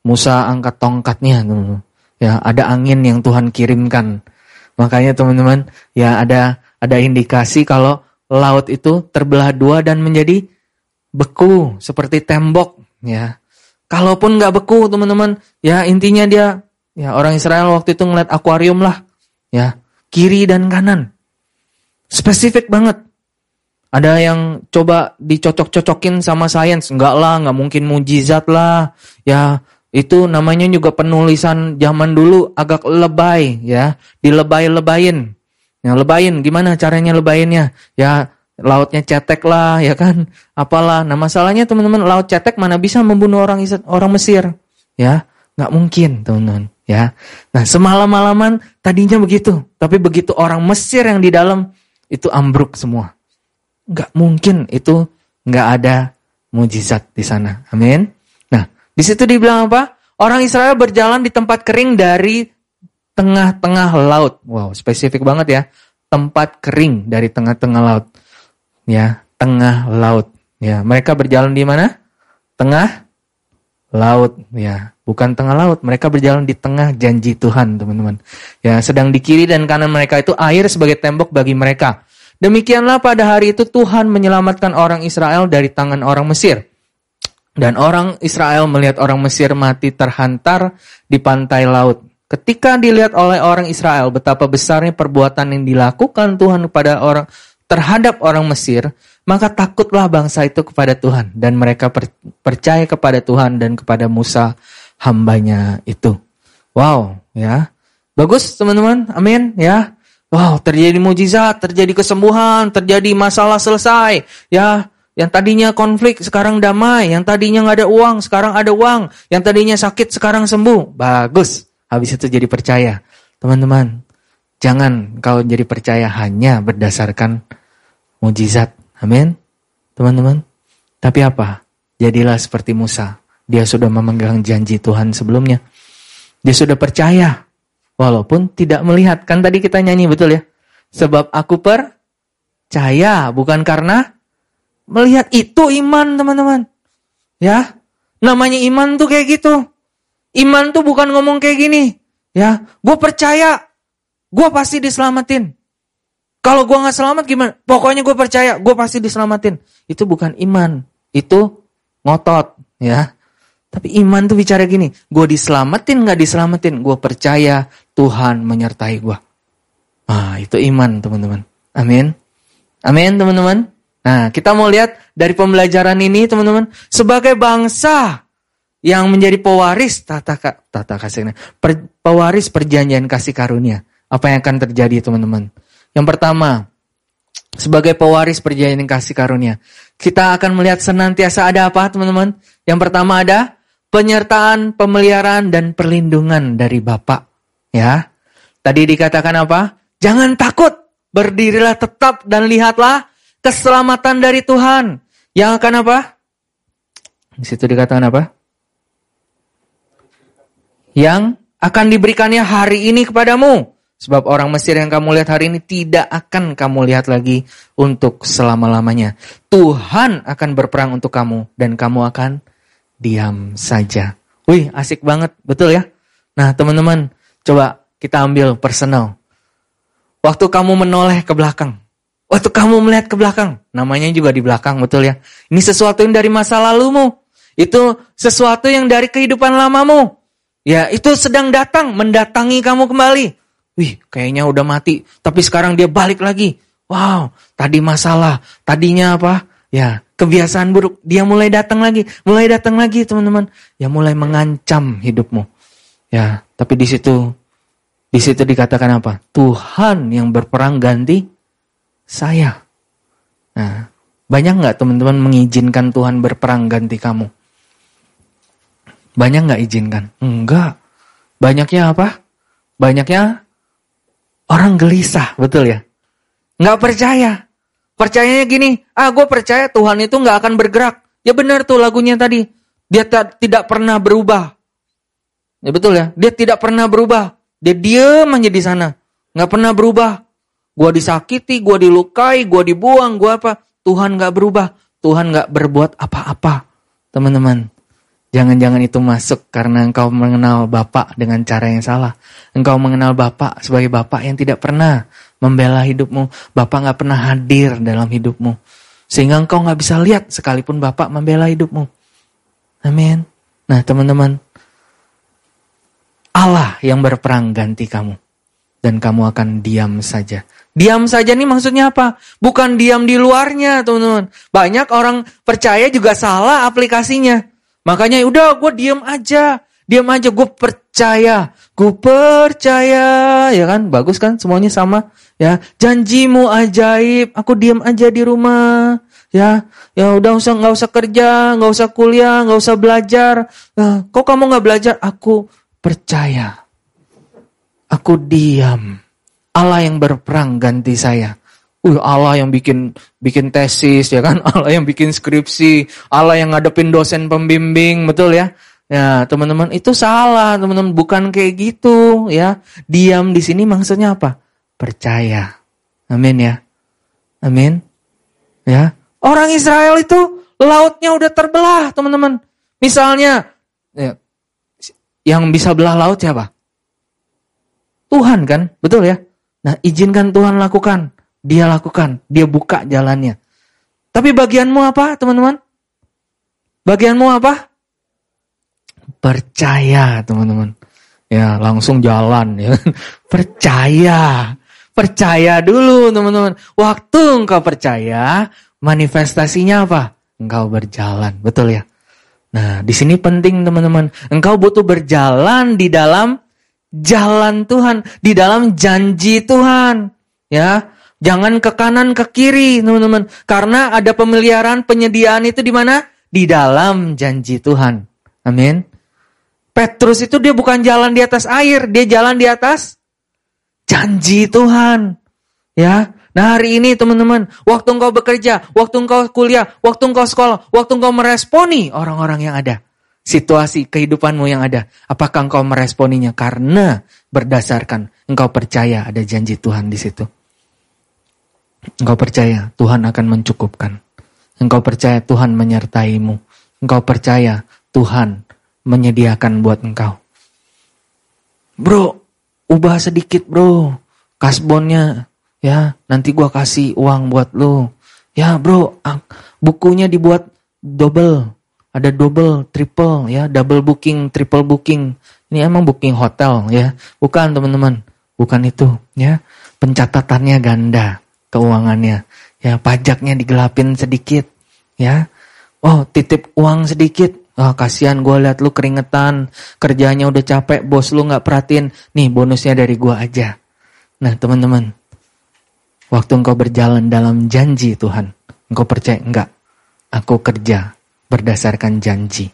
Musa angkat tongkatnya. Teman-teman. Ya ada angin yang Tuhan kirimkan. Makanya teman-teman ya ada ada indikasi kalau laut itu terbelah dua dan menjadi beku seperti tembok ya. Kalaupun nggak beku teman-teman ya intinya dia ya orang Israel waktu itu ngeliat akuarium lah ya kiri dan kanan Spesifik banget. Ada yang coba dicocok-cocokin sama sains. Enggak lah, nggak mungkin mujizat lah. Ya, itu namanya juga penulisan zaman dulu agak lebay ya. Dilebay-lebayin. Ya, lebayin gimana caranya lebayinnya? Ya, lautnya cetek lah, ya kan? Apalah. Nah, masalahnya teman-teman, laut cetek mana bisa membunuh orang orang Mesir? Ya, nggak mungkin, teman-teman. Ya. Nah, semalam-malaman tadinya begitu, tapi begitu orang Mesir yang di dalam itu ambruk semua. Gak mungkin itu gak ada mujizat di sana. Amin. Di situ dibilang apa? Orang Israel berjalan di tempat kering dari tengah-tengah laut. Wow, spesifik banget ya. Tempat kering dari tengah-tengah laut. Ya, tengah laut. Ya, mereka berjalan di mana? Tengah laut. Ya, bukan tengah laut. Mereka berjalan di tengah janji Tuhan, teman-teman. Ya, sedang di kiri dan kanan mereka itu air sebagai tembok bagi mereka. Demikianlah pada hari itu Tuhan menyelamatkan orang Israel dari tangan orang Mesir. Dan orang Israel melihat orang Mesir mati terhantar di pantai laut. Ketika dilihat oleh orang Israel betapa besarnya perbuatan yang dilakukan Tuhan kepada orang terhadap orang Mesir, maka takutlah bangsa itu kepada Tuhan dan mereka percaya kepada Tuhan dan kepada Musa hambanya itu. Wow, ya. Bagus teman-teman, amin ya. Wow, terjadi mujizat, terjadi kesembuhan, terjadi masalah selesai. Ya, yang tadinya konflik sekarang damai, yang tadinya nggak ada uang sekarang ada uang, yang tadinya sakit sekarang sembuh. Bagus. Habis itu jadi percaya. Teman-teman, jangan kau jadi percaya hanya berdasarkan mujizat. Amin. Teman-teman. Tapi apa? Jadilah seperti Musa. Dia sudah memegang janji Tuhan sebelumnya. Dia sudah percaya. Walaupun tidak melihat. Kan tadi kita nyanyi betul ya. Sebab aku percaya. Bukan karena melihat. Itu iman teman-teman. Ya. Namanya iman tuh kayak gitu. Iman tuh bukan ngomong kayak gini. Ya. Gue percaya. Gue pasti diselamatin. Kalau gue gak selamat gimana? Pokoknya gue percaya. Gue pasti diselamatin. Itu bukan iman. Itu ngotot. Ya. Tapi iman tuh bicara gini, gue diselamatin gak diselamatin, gue percaya Tuhan menyertai gue. Ah, itu iman teman-teman. Amin. Amin teman-teman. Nah, kita mau lihat dari pembelajaran ini teman-teman, sebagai bangsa yang menjadi pewaris tata tata kasih per, pewaris perjanjian kasih karunia. Apa yang akan terjadi teman-teman? Yang pertama, sebagai pewaris perjanjian kasih karunia, kita akan melihat senantiasa ada apa teman-teman? Yang pertama ada penyertaan, pemeliharaan dan perlindungan dari Bapak. Ya. Tadi dikatakan apa? Jangan takut, berdirilah tetap dan lihatlah keselamatan dari Tuhan. Yang akan apa? Di situ dikatakan apa? Yang akan diberikannya hari ini kepadamu. Sebab orang Mesir yang kamu lihat hari ini tidak akan kamu lihat lagi untuk selama-lamanya. Tuhan akan berperang untuk kamu dan kamu akan diam saja. Wih, asik banget, betul ya? Nah, teman-teman, coba kita ambil personal. Waktu kamu menoleh ke belakang, waktu kamu melihat ke belakang, namanya juga di belakang, betul ya? Ini sesuatu yang dari masa lalumu. Itu sesuatu yang dari kehidupan lamamu. Ya, itu sedang datang, mendatangi kamu kembali. Wih, kayaknya udah mati, tapi sekarang dia balik lagi. Wow, tadi masalah, tadinya apa? Ya, kebiasaan buruk, dia mulai datang lagi, mulai datang lagi teman-teman. Ya mulai mengancam hidupmu. Ya, tapi di situ di situ dikatakan apa? Tuhan yang berperang ganti saya. Nah, banyak nggak teman-teman mengizinkan Tuhan berperang ganti kamu? Banyak nggak izinkan? Enggak. Banyaknya apa? Banyaknya orang gelisah, betul ya? Nggak percaya. Percayanya gini, ah gue percaya Tuhan itu nggak akan bergerak. Ya benar tuh lagunya tadi. Dia tidak pernah berubah. Ya betul ya, dia tidak pernah berubah. Dia diam aja di sana. Nggak pernah berubah. Gua disakiti, gua dilukai, gua dibuang, gua apa? Tuhan gak berubah. Tuhan gak berbuat apa-apa. Teman-teman, jangan-jangan itu masuk karena engkau mengenal Bapak dengan cara yang salah. Engkau mengenal Bapak sebagai Bapak yang tidak pernah membela hidupmu. Bapak gak pernah hadir dalam hidupmu. Sehingga engkau gak bisa lihat sekalipun Bapak membela hidupmu. Amin. Nah teman-teman, Allah yang berperang ganti kamu. Dan kamu akan diam saja. Diam saja nih maksudnya apa? Bukan diam di luarnya teman-teman. Banyak orang percaya juga salah aplikasinya. Makanya udah gue diam aja. Diam aja gue percaya. Gue percaya. Ya kan bagus kan semuanya sama. Ya janjimu ajaib. Aku diam aja di rumah. Ya, ya udah usah nggak usah kerja, nggak usah kuliah, nggak usah belajar. Nah, kok kamu nggak belajar? Aku percaya. Aku diam. Allah yang berperang ganti saya. Uh, Allah yang bikin bikin tesis ya kan, Allah yang bikin skripsi, Allah yang ngadepin dosen pembimbing, betul ya? Ya, teman-teman, itu salah, teman-teman, bukan kayak gitu ya. Diam di sini maksudnya apa? Percaya. Amin ya. Amin. Ya. Orang Israel itu lautnya udah terbelah, teman-teman. Misalnya ya, yang bisa belah laut siapa? Tuhan kan, betul ya? Nah, izinkan Tuhan lakukan. Dia lakukan, dia buka jalannya. Tapi bagianmu apa, teman-teman? Bagianmu apa? Percaya, teman-teman. Ya, langsung jalan ya. Percaya. Percaya dulu, teman-teman. Waktu engkau percaya, manifestasinya apa? Engkau berjalan, betul ya? Nah, di sini penting teman-teman. Engkau butuh berjalan di dalam jalan Tuhan, di dalam janji Tuhan. Ya, jangan ke kanan ke kiri, teman-teman. Karena ada pemeliharaan penyediaan itu di mana? Di dalam janji Tuhan. Amin. Petrus itu dia bukan jalan di atas air, dia jalan di atas janji Tuhan. Ya, Nah hari ini teman-teman, waktu engkau bekerja, waktu engkau kuliah, waktu engkau sekolah, waktu engkau meresponi orang-orang yang ada. Situasi kehidupanmu yang ada. Apakah engkau meresponinya karena berdasarkan engkau percaya ada janji Tuhan di situ. Engkau percaya Tuhan akan mencukupkan. Engkau percaya Tuhan menyertaimu. Engkau percaya Tuhan menyediakan buat engkau. Bro, ubah sedikit bro. Kasbonnya Ya, nanti gua kasih uang buat lo. Ya bro, bukunya dibuat double. Ada double, triple ya, double booking, triple booking. Ini emang booking hotel ya. Bukan teman-teman, bukan itu ya. Pencatatannya ganda, keuangannya. Ya, pajaknya digelapin sedikit ya. Oh, titip uang sedikit. Oh, kasihan gue liat lu keringetan, kerjanya udah capek, bos lu nggak perhatiin. Nih bonusnya dari gue aja. Nah teman-teman, Waktu engkau berjalan dalam janji Tuhan, engkau percaya enggak? Aku kerja berdasarkan janji.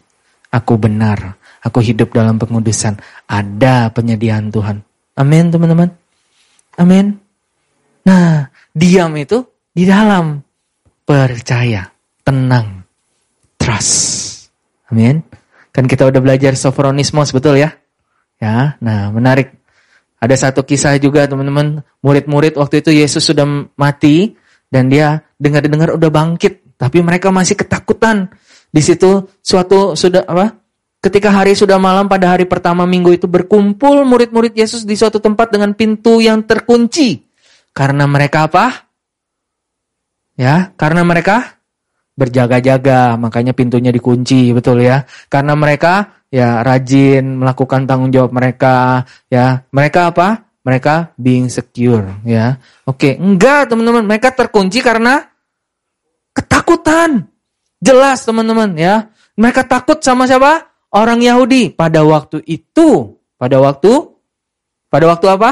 Aku benar, aku hidup dalam pengudusan. Ada penyediaan Tuhan. Amin teman-teman. Amin. Nah, diam itu di dalam percaya, tenang, trust. Amin. Kan kita udah belajar sofronismos betul ya? Ya, nah menarik. Ada satu kisah juga teman-teman, murid-murid waktu itu Yesus sudah mati dan dia dengar-dengar udah bangkit, tapi mereka masih ketakutan. Di situ suatu sudah apa? Ketika hari sudah malam pada hari pertama minggu itu berkumpul murid-murid Yesus di suatu tempat dengan pintu yang terkunci. Karena mereka apa? Ya, karena mereka berjaga-jaga, makanya pintunya dikunci, betul ya. Karena mereka ya rajin melakukan tanggung jawab mereka, ya. Mereka apa? Mereka being secure, ya. Oke, enggak teman-teman, mereka terkunci karena ketakutan. Jelas teman-teman, ya. Mereka takut sama siapa? Orang Yahudi. Pada waktu itu, pada waktu pada waktu apa?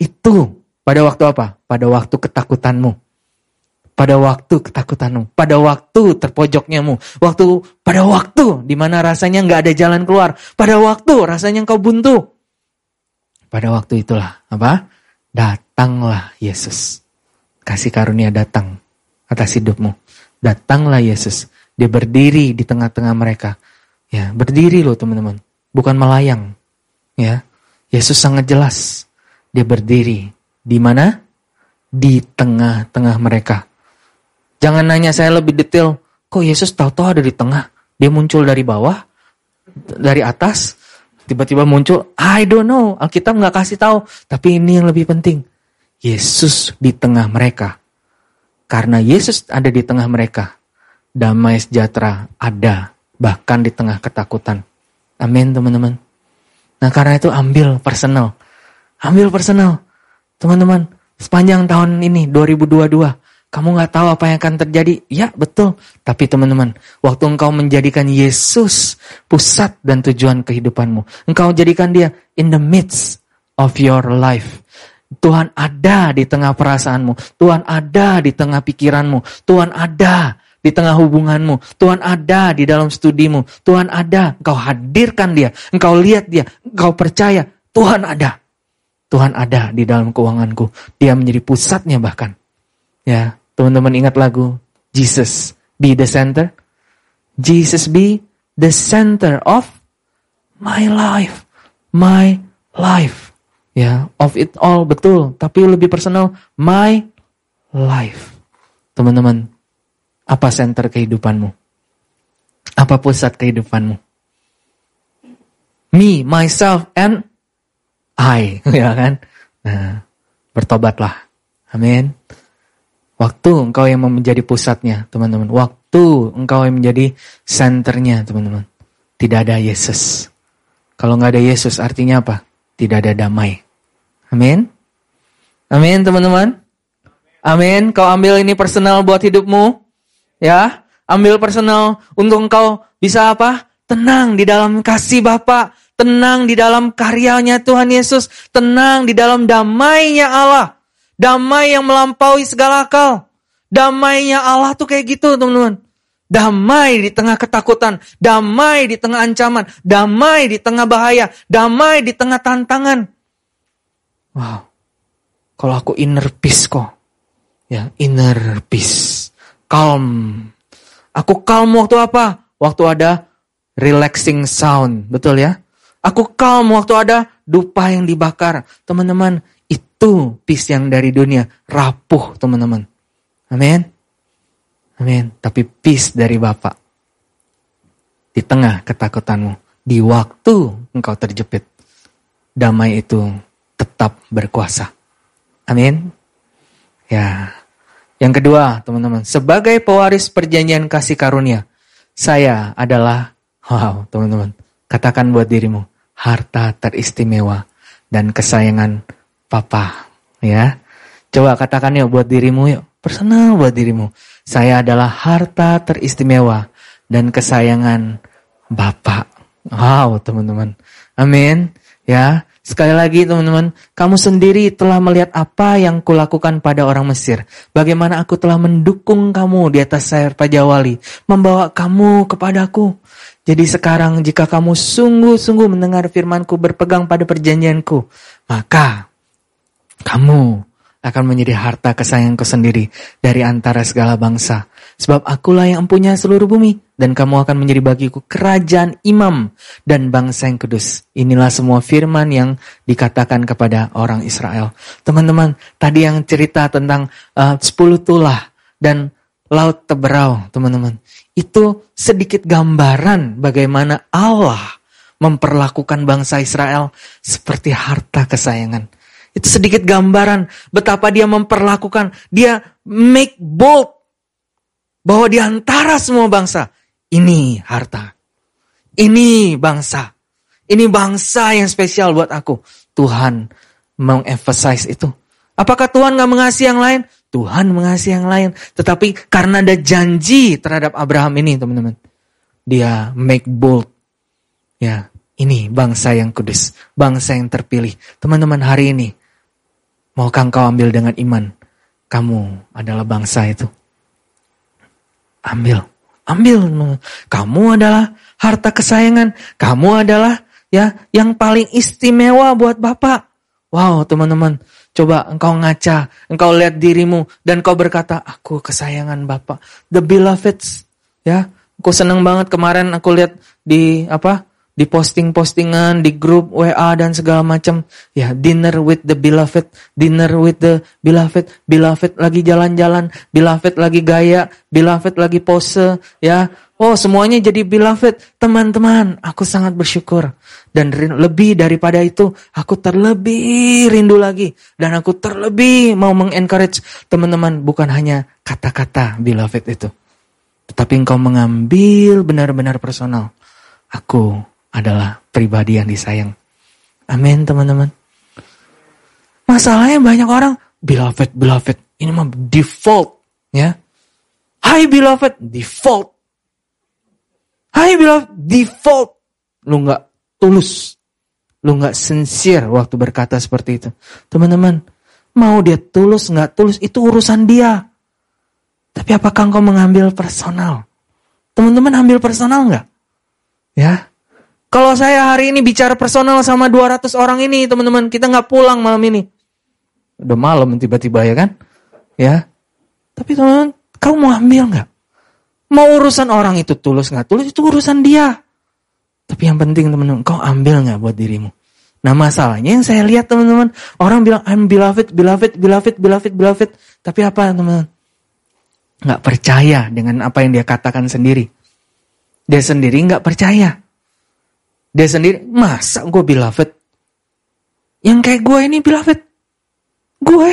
Itu. Pada waktu apa? Pada waktu ketakutanmu pada waktu ketakutanmu, pada waktu terpojoknyamu, waktu pada waktu di mana rasanya nggak ada jalan keluar, pada waktu rasanya engkau buntu. Pada waktu itulah apa? Datanglah Yesus. Kasih karunia datang atas hidupmu. Datanglah Yesus. Dia berdiri di tengah-tengah mereka. Ya, berdiri loh teman-teman. Bukan melayang. Ya. Yesus sangat jelas. Dia berdiri. Di mana? di tengah-tengah mereka. Jangan nanya saya lebih detail, kok Yesus tahu-tahu ada di tengah? Dia muncul dari bawah, dari atas, tiba-tiba muncul, I don't know, Alkitab nggak kasih tahu. Tapi ini yang lebih penting, Yesus di tengah mereka. Karena Yesus ada di tengah mereka, damai sejahtera ada, bahkan di tengah ketakutan. Amin teman-teman. Nah karena itu ambil personal. Ambil personal. Teman-teman, sepanjang tahun ini 2022, kamu nggak tahu apa yang akan terjadi. Ya betul. Tapi teman-teman, waktu engkau menjadikan Yesus pusat dan tujuan kehidupanmu. Engkau jadikan dia in the midst of your life. Tuhan ada di tengah perasaanmu. Tuhan ada di tengah pikiranmu. Tuhan ada di tengah hubunganmu. Tuhan ada di dalam studimu. Tuhan ada. Engkau hadirkan dia. Engkau lihat dia. Engkau percaya. Tuhan ada. Tuhan ada di dalam keuanganku. Dia menjadi pusatnya bahkan. Ya, teman-teman ingat lagu Jesus be the center. Jesus be the center of my life. My life. Ya, of it all betul, tapi lebih personal my life. Teman-teman, apa center kehidupanmu? Apa pusat kehidupanmu? Me, myself, and I, ya kan? Nah, bertobatlah. Amin. Waktu engkau yang menjadi pusatnya, teman-teman. Waktu engkau yang menjadi centernya, teman-teman. Tidak ada Yesus. Kalau nggak ada Yesus, artinya apa? Tidak ada damai. Amin. Amin, teman-teman. Amin. Kau ambil ini personal buat hidupmu. Ya, ambil personal untuk engkau bisa apa? Tenang di dalam kasih Bapa, tenang di dalam karyanya Tuhan Yesus, tenang di dalam damainya Allah. Damai yang melampaui segala akal. Damainya Allah tuh kayak gitu, teman-teman. Damai di tengah ketakutan, damai di tengah ancaman, damai di tengah bahaya, damai di tengah tantangan. Wow. Kalau aku inner peace kok. Ya, inner peace calm. Aku calm waktu apa? Waktu ada relaxing sound, betul ya? Aku calm waktu ada dupa yang dibakar. Teman-teman, itu peace yang dari dunia. Rapuh, teman-teman. Amin. Amin. Tapi peace dari Bapak. Di tengah ketakutanmu. Di waktu engkau terjepit. Damai itu tetap berkuasa. Amin. Ya, yang kedua, teman-teman, sebagai pewaris perjanjian kasih karunia, saya adalah, wow, teman-teman, katakan buat dirimu, harta teristimewa dan kesayangan Papa, ya. Coba katakan yuk buat dirimu yuk, personal buat dirimu. Saya adalah harta teristimewa dan kesayangan Bapak. Wow, teman-teman. Amin. Ya, Sekali lagi teman-teman, kamu sendiri telah melihat apa yang kulakukan pada orang Mesir. Bagaimana aku telah mendukung kamu di atas sayap pajawali, membawa kamu kepadaku. Jadi sekarang jika kamu sungguh-sungguh mendengar firmanku berpegang pada perjanjianku, maka kamu akan menjadi harta kesayanganku sendiri dari antara segala bangsa. Sebab akulah yang empunya seluruh bumi dan kamu akan menjadi bagiku kerajaan imam dan bangsa yang kudus. Inilah semua firman yang dikatakan kepada orang Israel. Teman-teman, tadi yang cerita tentang uh, 10 tulah dan laut teberau, teman-teman. Itu sedikit gambaran bagaimana Allah memperlakukan bangsa Israel seperti harta kesayangan. Itu sedikit gambaran betapa dia memperlakukan, dia make bold bahwa di antara semua bangsa, ini harta. Ini bangsa. Ini bangsa yang spesial buat aku. Tuhan mengemphasize itu. Apakah Tuhan gak mengasihi yang lain? Tuhan mengasihi yang lain. Tetapi karena ada janji terhadap Abraham ini teman-teman. Dia make bold. Ya, ini bangsa yang kudus. Bangsa yang terpilih. Teman-teman hari ini. Maukah engkau ambil dengan iman? Kamu adalah bangsa itu. Ambil. Ambil. Kamu adalah harta kesayangan. Kamu adalah ya yang paling istimewa buat Bapak. Wow, teman-teman. Coba engkau ngaca, engkau lihat dirimu dan kau berkata, "Aku kesayangan Bapak." The beloveds, ya. Aku senang banget kemarin aku lihat di apa? Di posting-postingan, di grup WA dan segala macam. Ya, dinner with the beloved, dinner with the beloved, beloved lagi jalan-jalan, beloved lagi gaya, beloved lagi pose, ya. Oh, semuanya jadi beloved. Teman-teman, aku sangat bersyukur. Dan lebih daripada itu, aku terlebih rindu lagi. Dan aku terlebih mau mengencourage teman-teman. Bukan hanya kata-kata beloved itu. Tetapi engkau mengambil benar-benar personal. Aku adalah pribadi yang disayang. Amin teman-teman. Masalahnya banyak orang, beloved, beloved. Ini mah default. ya. Hai beloved, default. Hai beloved, default. Lu gak tulus. Lu gak sincere waktu berkata seperti itu. Teman-teman, mau dia tulus gak tulus, itu urusan dia. Tapi apakah engkau mengambil personal? Teman-teman ambil personal nggak? Ya, kalau saya hari ini bicara personal sama 200 orang ini, teman-teman, kita nggak pulang malam ini. Udah malam tiba-tiba ya kan? Ya. Tapi teman-teman, kau mau ambil nggak? Mau urusan orang itu tulus nggak tulus, itu urusan dia. Tapi yang penting teman-teman, kau ambil nggak buat dirimu? Nah masalahnya yang saya lihat teman-teman, orang bilang I'm beloved, beloved, beloved, beloved, beloved. Tapi apa teman-teman? Nggak percaya dengan apa yang dia katakan sendiri. Dia sendiri nggak percaya. Dia sendiri, masa gue beloved? Yang kayak gue ini beloved? Gue?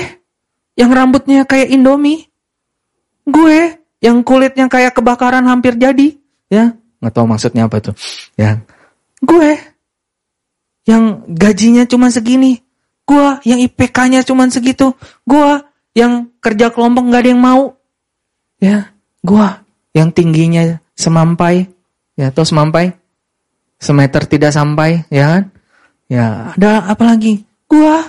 Yang rambutnya kayak Indomie? Gue? Yang kulitnya kayak kebakaran hampir jadi? Ya, nggak tahu maksudnya apa tuh. Ya, gue? Yang gajinya cuma segini? Gue? Yang IPK-nya cuma segitu? Gue? Yang kerja kelompok nggak ada yang mau? Ya, gue? Yang tingginya semampai? Ya, atau semampai? Semeter tidak sampai, ya kan? Ya, ada apa lagi? Gua,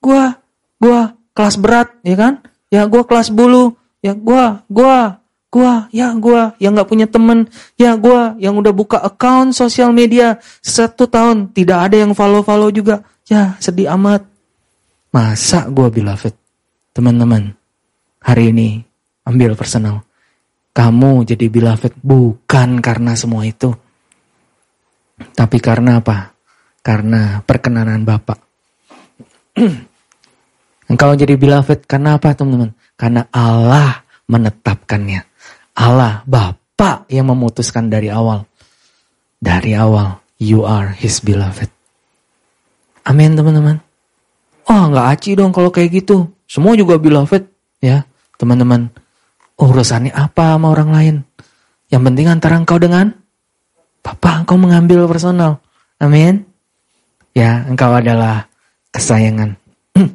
gua, gua kelas berat, ya kan? Ya, gua kelas bulu, ya gua, gua, gua, ya gua yang nggak punya temen, ya gua yang udah buka account sosial media satu tahun tidak ada yang follow follow juga, ya sedih amat. Masa gua beloved, teman-teman, hari ini ambil personal. Kamu jadi beloved bukan karena semua itu. Tapi karena apa? Karena perkenanan Bapak. Engkau jadi beloved karena apa teman-teman? Karena Allah menetapkannya. Allah Bapak yang memutuskan dari awal. Dari awal, you are his beloved. Amin teman-teman. Oh nggak aci dong kalau kayak gitu. Semua juga beloved. Ya teman-teman. Urusannya apa sama orang lain? Yang penting antara engkau dengan Bapak engkau mengambil personal. Amin. Ya, engkau adalah kesayangan.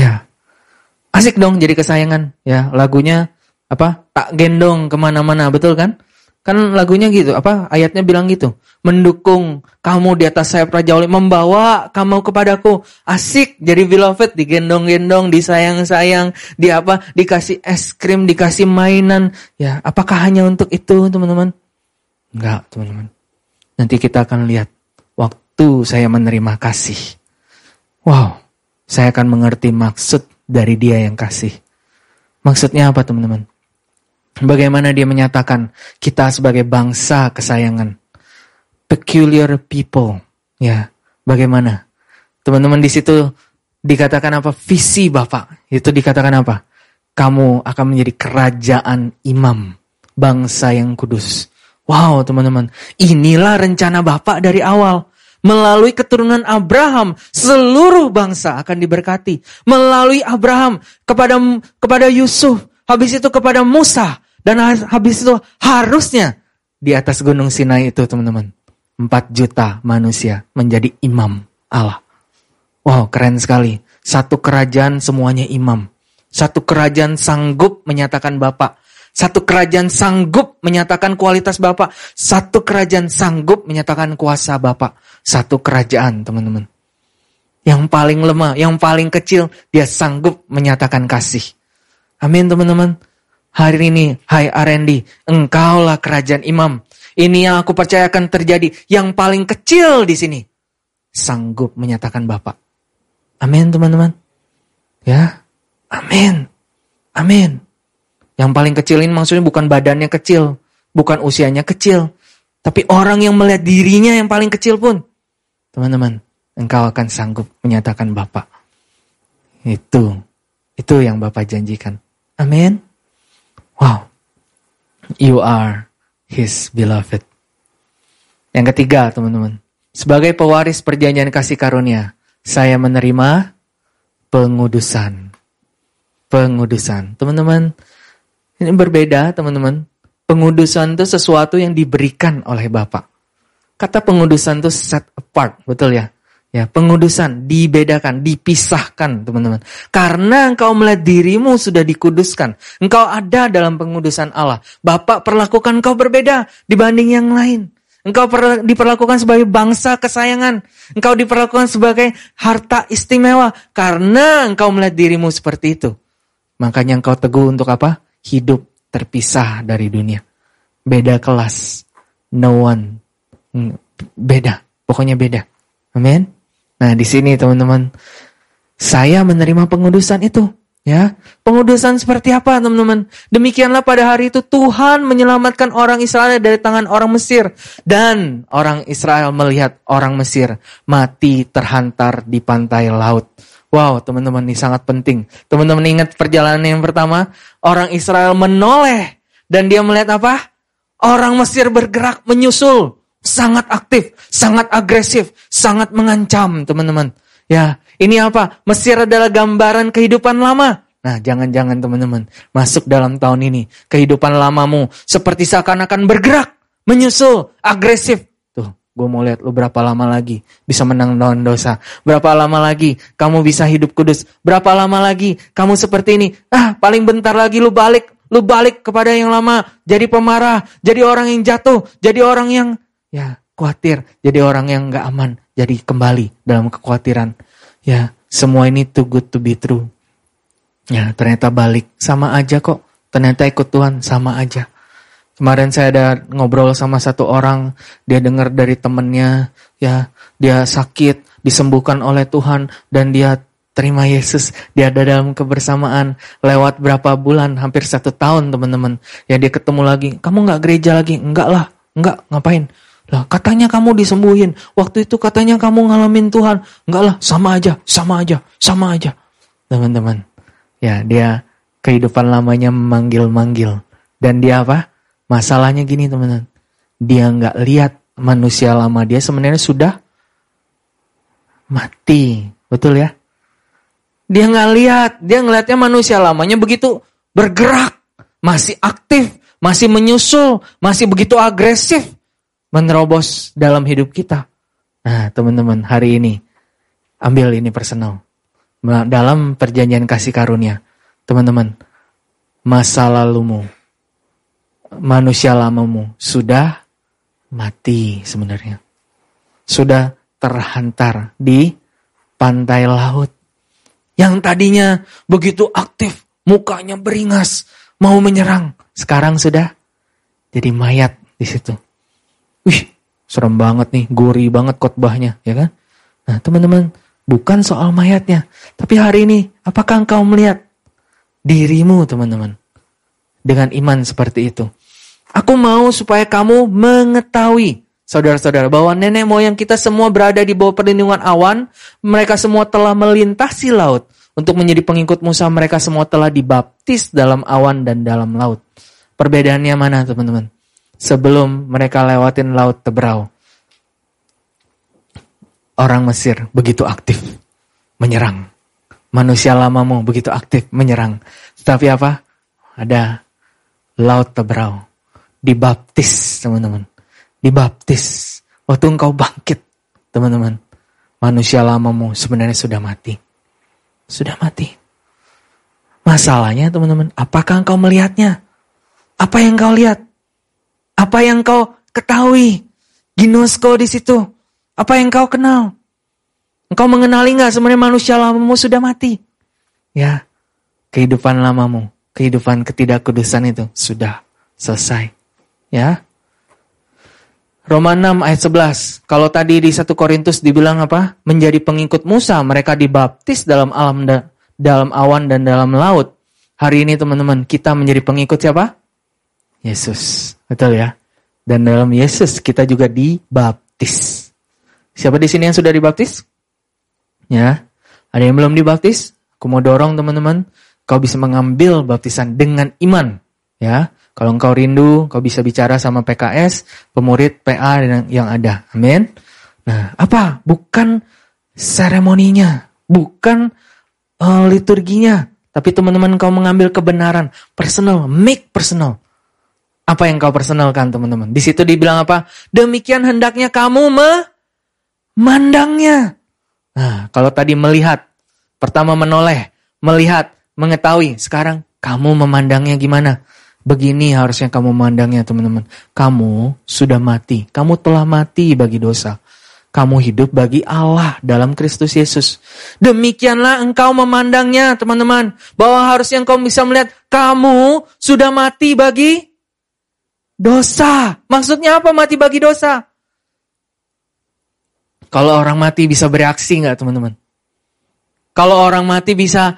ya, asik dong jadi kesayangan. Ya, lagunya apa? Tak gendong ke mana-mana, betul kan? Kan lagunya gitu, apa ayatnya bilang gitu. Mendukung kamu di atas sayap Raja Oli, membawa kamu kepadaku. Asik jadi beloved, digendong-gendong, disayang-sayang, di apa? Dikasih es krim, dikasih mainan. Ya, apakah hanya untuk itu, teman-teman? Enggak, teman-teman. Nanti kita akan lihat waktu saya menerima kasih. Wow, saya akan mengerti maksud dari dia yang kasih. Maksudnya apa teman-teman? Bagaimana dia menyatakan kita sebagai bangsa kesayangan. Peculiar people. Ya, bagaimana? Teman-teman di situ dikatakan apa? Visi Bapak. Itu dikatakan apa? Kamu akan menjadi kerajaan imam. Bangsa yang kudus. Wow teman-teman, inilah rencana Bapak dari awal. Melalui keturunan Abraham, seluruh bangsa akan diberkati. Melalui Abraham, kepada kepada Yusuf, habis itu kepada Musa, dan habis itu harusnya di atas gunung Sinai itu teman-teman. 4 juta manusia menjadi imam Allah. Wow keren sekali. Satu kerajaan semuanya imam. Satu kerajaan sanggup menyatakan Bapak. Satu kerajaan sanggup menyatakan kualitas Bapak. Satu kerajaan sanggup menyatakan kuasa Bapak. Satu kerajaan, teman-teman. Yang paling lemah, yang paling kecil, dia sanggup menyatakan kasih. Amin, teman-teman. Hari ini, hai Arendi, engkaulah kerajaan imam. Ini yang aku percayakan terjadi. Yang paling kecil di sini. Sanggup menyatakan Bapak. Amin, teman-teman. Ya, amin. Amin. Yang paling kecil ini maksudnya bukan badannya kecil, bukan usianya kecil, Tapi orang yang melihat dirinya yang paling kecil pun, teman-teman, engkau akan sanggup menyatakan Bapak. Itu, itu yang Bapak janjikan. Amin. Wow. You are His beloved. Yang ketiga, teman-teman. Sebagai pewaris perjanjian kasih karunia, saya menerima pengudusan. Pengudusan. Teman-teman, ini berbeda, teman-teman. Pengudusan itu sesuatu yang diberikan oleh Bapak. Kata pengudusan itu set apart, betul ya? Ya, pengudusan dibedakan, dipisahkan, teman-teman. Karena engkau melihat dirimu sudah dikuduskan. Engkau ada dalam pengudusan Allah. Bapak perlakukan engkau berbeda dibanding yang lain. Engkau diperlakukan sebagai bangsa kesayangan. Engkau diperlakukan sebagai harta istimewa. Karena engkau melihat dirimu seperti itu. Makanya engkau teguh untuk apa? Hidup terpisah dari dunia. Beda kelas. No one. Hmm, beda. Pokoknya beda. Amin. Nah, di sini teman-teman, saya menerima pengudusan itu. Ya, pengudusan seperti apa teman-teman? Demikianlah pada hari itu Tuhan menyelamatkan orang Israel dari tangan orang Mesir. Dan orang Israel melihat orang Mesir mati terhantar di pantai laut. Wow teman-teman ini sangat penting. Teman-teman ingat perjalanan yang pertama? Orang Israel menoleh. Dan dia melihat apa? Orang Mesir bergerak menyusul sangat aktif, sangat agresif, sangat mengancam, teman-teman. Ya, ini apa? Mesir adalah gambaran kehidupan lama. Nah, jangan-jangan teman-teman, masuk dalam tahun ini, kehidupan lamamu seperti seakan-akan bergerak, menyusul, agresif. Gue mau lihat lu berapa lama lagi bisa menang lawan dosa. Berapa lama lagi kamu bisa hidup kudus. Berapa lama lagi kamu seperti ini. Ah, paling bentar lagi lu balik. Lu balik kepada yang lama. Jadi pemarah, jadi orang yang jatuh, jadi orang yang ya khawatir, jadi orang yang gak aman, jadi kembali dalam kekhawatiran. Ya, semua ini too good to be true. Ya, ternyata balik sama aja kok. Ternyata ikut Tuhan sama aja. Kemarin saya ada ngobrol sama satu orang, dia dengar dari temennya, ya, dia sakit, disembuhkan oleh Tuhan, dan dia terima Yesus. Dia ada dalam kebersamaan lewat berapa bulan, hampir satu tahun teman-teman. Ya dia ketemu lagi, kamu nggak gereja lagi? Enggak lah, enggak, ngapain? Lah katanya kamu disembuhin. Waktu itu katanya kamu ngalamin Tuhan. Enggak lah, sama aja, sama aja, sama aja. Teman-teman. Ya, dia kehidupan lamanya memanggil-manggil. Dan dia apa? Masalahnya gini teman-teman. Dia nggak lihat manusia lama dia sebenarnya sudah mati. Betul ya? Dia nggak lihat. Dia ngelihatnya manusia lamanya begitu bergerak. Masih aktif. Masih menyusul. Masih begitu agresif menerobos dalam hidup kita. Nah, teman-teman, hari ini ambil ini personal. Dalam perjanjian kasih karunia, teman-teman, masa lalumu, manusia lamamu sudah mati sebenarnya. Sudah terhantar di pantai laut. Yang tadinya begitu aktif, mukanya beringas, mau menyerang. Sekarang sudah jadi mayat di situ. Wih, serem banget nih, gori banget khotbahnya, ya kan? Nah, teman-teman, bukan soal mayatnya, tapi hari ini apakah engkau melihat dirimu, teman-teman, dengan iman seperti itu? Aku mau supaya kamu mengetahui, saudara-saudara, bahwa nenek moyang kita semua berada di bawah perlindungan awan, mereka semua telah melintasi laut. Untuk menjadi pengikut Musa, mereka semua telah dibaptis dalam awan dan dalam laut. Perbedaannya mana, teman-teman? sebelum mereka lewatin laut Tebrau. Orang Mesir begitu aktif menyerang. Manusia lamamu begitu aktif menyerang. Tetapi apa? Ada laut Tebrau. Dibaptis, teman-teman. Dibaptis. Waktu engkau bangkit, teman-teman. Manusia lamamu sebenarnya sudah mati. Sudah mati. Masalahnya, teman-teman, apakah engkau melihatnya? Apa yang engkau lihat? Apa yang kau ketahui? Ginosko di situ. Apa yang kau kenal? Engkau mengenali nggak sebenarnya manusia lamamu sudah mati? Ya, kehidupan lamamu, kehidupan ketidakkudusan itu sudah selesai. Ya. Roma 6 ayat 11. Kalau tadi di 1 Korintus dibilang apa? Menjadi pengikut Musa, mereka dibaptis dalam alam da, dalam awan dan dalam laut. Hari ini teman-teman, kita menjadi pengikut siapa? Yesus. Betul ya? Dan dalam Yesus kita juga dibaptis. Siapa di sini yang sudah dibaptis? Ya. Ada yang belum dibaptis? Aku mau dorong teman-teman, kau bisa mengambil baptisan dengan iman. Ya. Kalau engkau rindu, kau bisa bicara sama PKS, pemurid PA yang ada. Amin. Nah, apa? Bukan seremoninya, bukan uh, liturginya, tapi teman-teman kau mengambil kebenaran, personal, make personal. Apa yang kau personalkan teman-teman? Di situ dibilang apa? Demikian hendaknya kamu memandangnya. Nah, kalau tadi melihat, pertama menoleh, melihat, mengetahui. Sekarang kamu memandangnya gimana? Begini harusnya kamu memandangnya teman-teman. Kamu sudah mati. Kamu telah mati bagi dosa. Kamu hidup bagi Allah dalam Kristus Yesus. Demikianlah engkau memandangnya teman-teman. Bahwa harusnya engkau bisa melihat kamu sudah mati bagi Dosa. Maksudnya apa mati bagi dosa? Kalau orang mati bisa bereaksi nggak teman-teman? Kalau orang mati bisa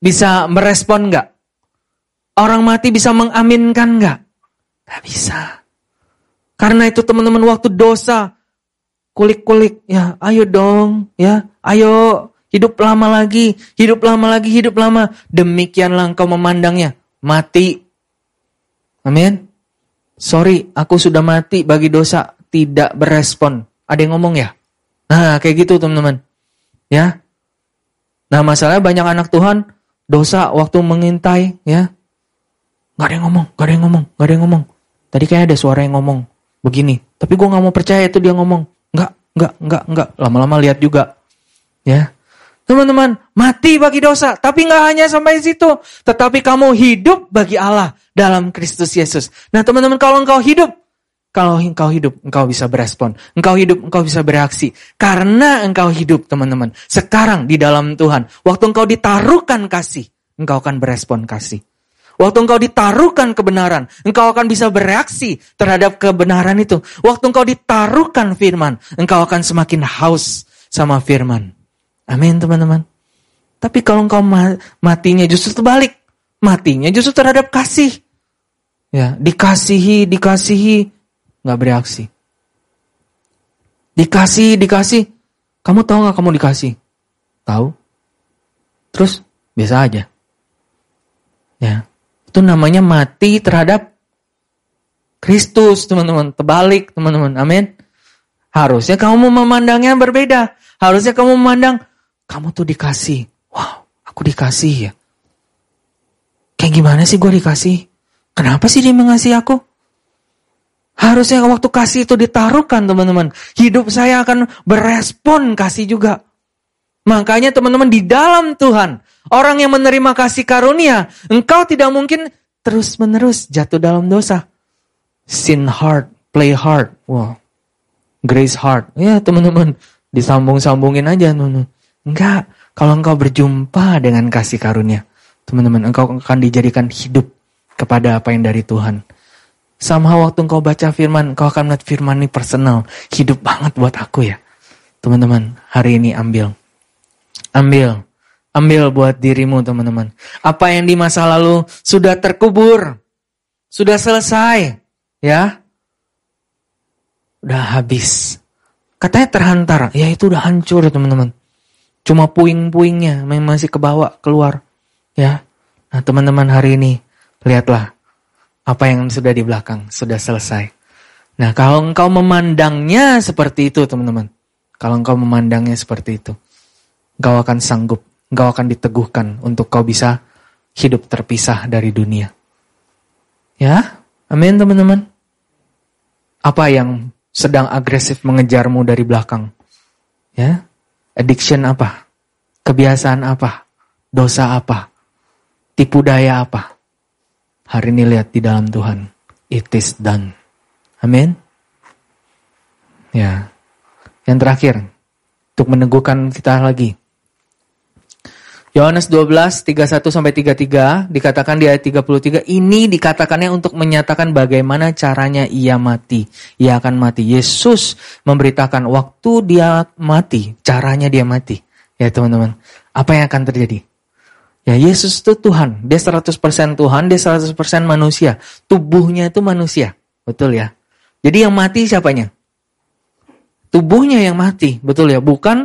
bisa merespon nggak? Orang mati bisa mengaminkan nggak? Gak bisa. Karena itu teman-teman waktu dosa kulik-kulik ya ayo dong ya ayo hidup lama lagi hidup lama lagi hidup lama demikianlah engkau memandangnya mati amin sorry aku sudah mati bagi dosa, tidak berespon. Ada yang ngomong ya? Nah kayak gitu teman-teman. Ya. Nah masalahnya banyak anak Tuhan dosa waktu mengintai ya. Gak ada yang ngomong, gak ada yang ngomong, gak ada yang ngomong. Tadi kayak ada suara yang ngomong begini. Tapi gue gak mau percaya itu dia ngomong. Enggak, enggak, enggak, enggak. Lama-lama lihat juga. Ya. Teman-teman, mati bagi dosa. Tapi nggak hanya sampai situ. Tetapi kamu hidup bagi Allah dalam Kristus Yesus. Nah teman-teman, kalau engkau hidup, kalau engkau hidup, engkau bisa berespon. Engkau hidup, engkau bisa bereaksi. Karena engkau hidup, teman-teman. Sekarang di dalam Tuhan. Waktu engkau ditaruhkan kasih, engkau akan berespon kasih. Waktu engkau ditaruhkan kebenaran, engkau akan bisa bereaksi terhadap kebenaran itu. Waktu engkau ditaruhkan firman, engkau akan semakin haus sama firman. Amin teman-teman. Tapi kalau engkau matinya justru terbalik. Matinya justru terhadap kasih. Ya, dikasihi, dikasihi, nggak bereaksi. Dikasih, dikasih. Kamu tahu nggak kamu dikasih? Tahu? Terus biasa aja. Ya, itu namanya mati terhadap Kristus, teman-teman. Terbalik, teman-teman. Amin. Harusnya kamu memandangnya berbeda. Harusnya kamu memandang kamu tuh dikasih. Wow, aku dikasih ya. Kayak gimana sih gue dikasih? Kenapa sih dia mengasihi aku? Harusnya waktu kasih itu ditaruhkan teman-teman. Hidup saya akan berespon kasih juga. Makanya teman-teman di dalam Tuhan. Orang yang menerima kasih karunia. Engkau tidak mungkin terus menerus jatuh dalam dosa. Sin hard, play hard. Wow. Grace hard. Ya teman-teman. Disambung-sambungin aja teman-teman. Enggak, kalau engkau berjumpa dengan kasih karunia, teman-teman, engkau akan dijadikan hidup kepada apa yang dari Tuhan. Sama waktu engkau baca firman, engkau akan melihat firman ini personal, hidup banget buat aku ya. Teman-teman, hari ini ambil. Ambil. Ambil buat dirimu teman-teman. Apa yang di masa lalu sudah terkubur. Sudah selesai. Ya. Udah habis. Katanya terhantar. Ya itu udah hancur teman-teman. Cuma puing-puingnya memang masih kebawa keluar. Ya. Nah teman-teman hari ini, lihatlah apa yang sudah di belakang, sudah selesai. Nah kalau engkau memandangnya seperti itu teman-teman. Kalau engkau memandangnya seperti itu. Engkau akan sanggup, engkau akan diteguhkan untuk kau bisa hidup terpisah dari dunia. Ya, amin teman-teman. Apa yang sedang agresif mengejarmu dari belakang? Ya, Addiction apa? Kebiasaan apa? Dosa apa? Tipu daya apa? Hari ini lihat di dalam Tuhan. It is done. Amin. Ya. Yang terakhir, untuk meneguhkan kita lagi. Yohanes 12, 31 sampai 33 dikatakan di ayat 33 ini dikatakannya untuk menyatakan bagaimana caranya ia mati. Ia akan mati. Yesus memberitakan waktu dia mati, caranya dia mati. Ya teman-teman, apa yang akan terjadi? Ya Yesus itu Tuhan, dia 100% Tuhan, dia 100% manusia. Tubuhnya itu manusia, betul ya? Jadi yang mati siapanya? Tubuhnya yang mati, betul ya? Bukan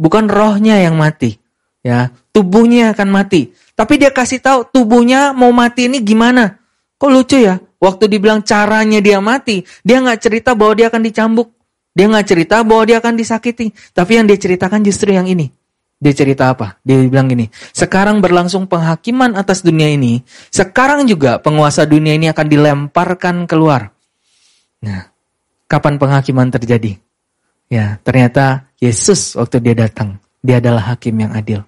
bukan rohnya yang mati. Ya, tubuhnya akan mati. Tapi dia kasih tahu tubuhnya mau mati ini gimana? Kok lucu ya? Waktu dibilang caranya dia mati, dia nggak cerita bahwa dia akan dicambuk. Dia nggak cerita bahwa dia akan disakiti. Tapi yang dia ceritakan justru yang ini. Dia cerita apa? Dia bilang gini, sekarang berlangsung penghakiman atas dunia ini, sekarang juga penguasa dunia ini akan dilemparkan keluar. Nah, kapan penghakiman terjadi? Ya, ternyata Yesus waktu dia datang, dia adalah hakim yang adil.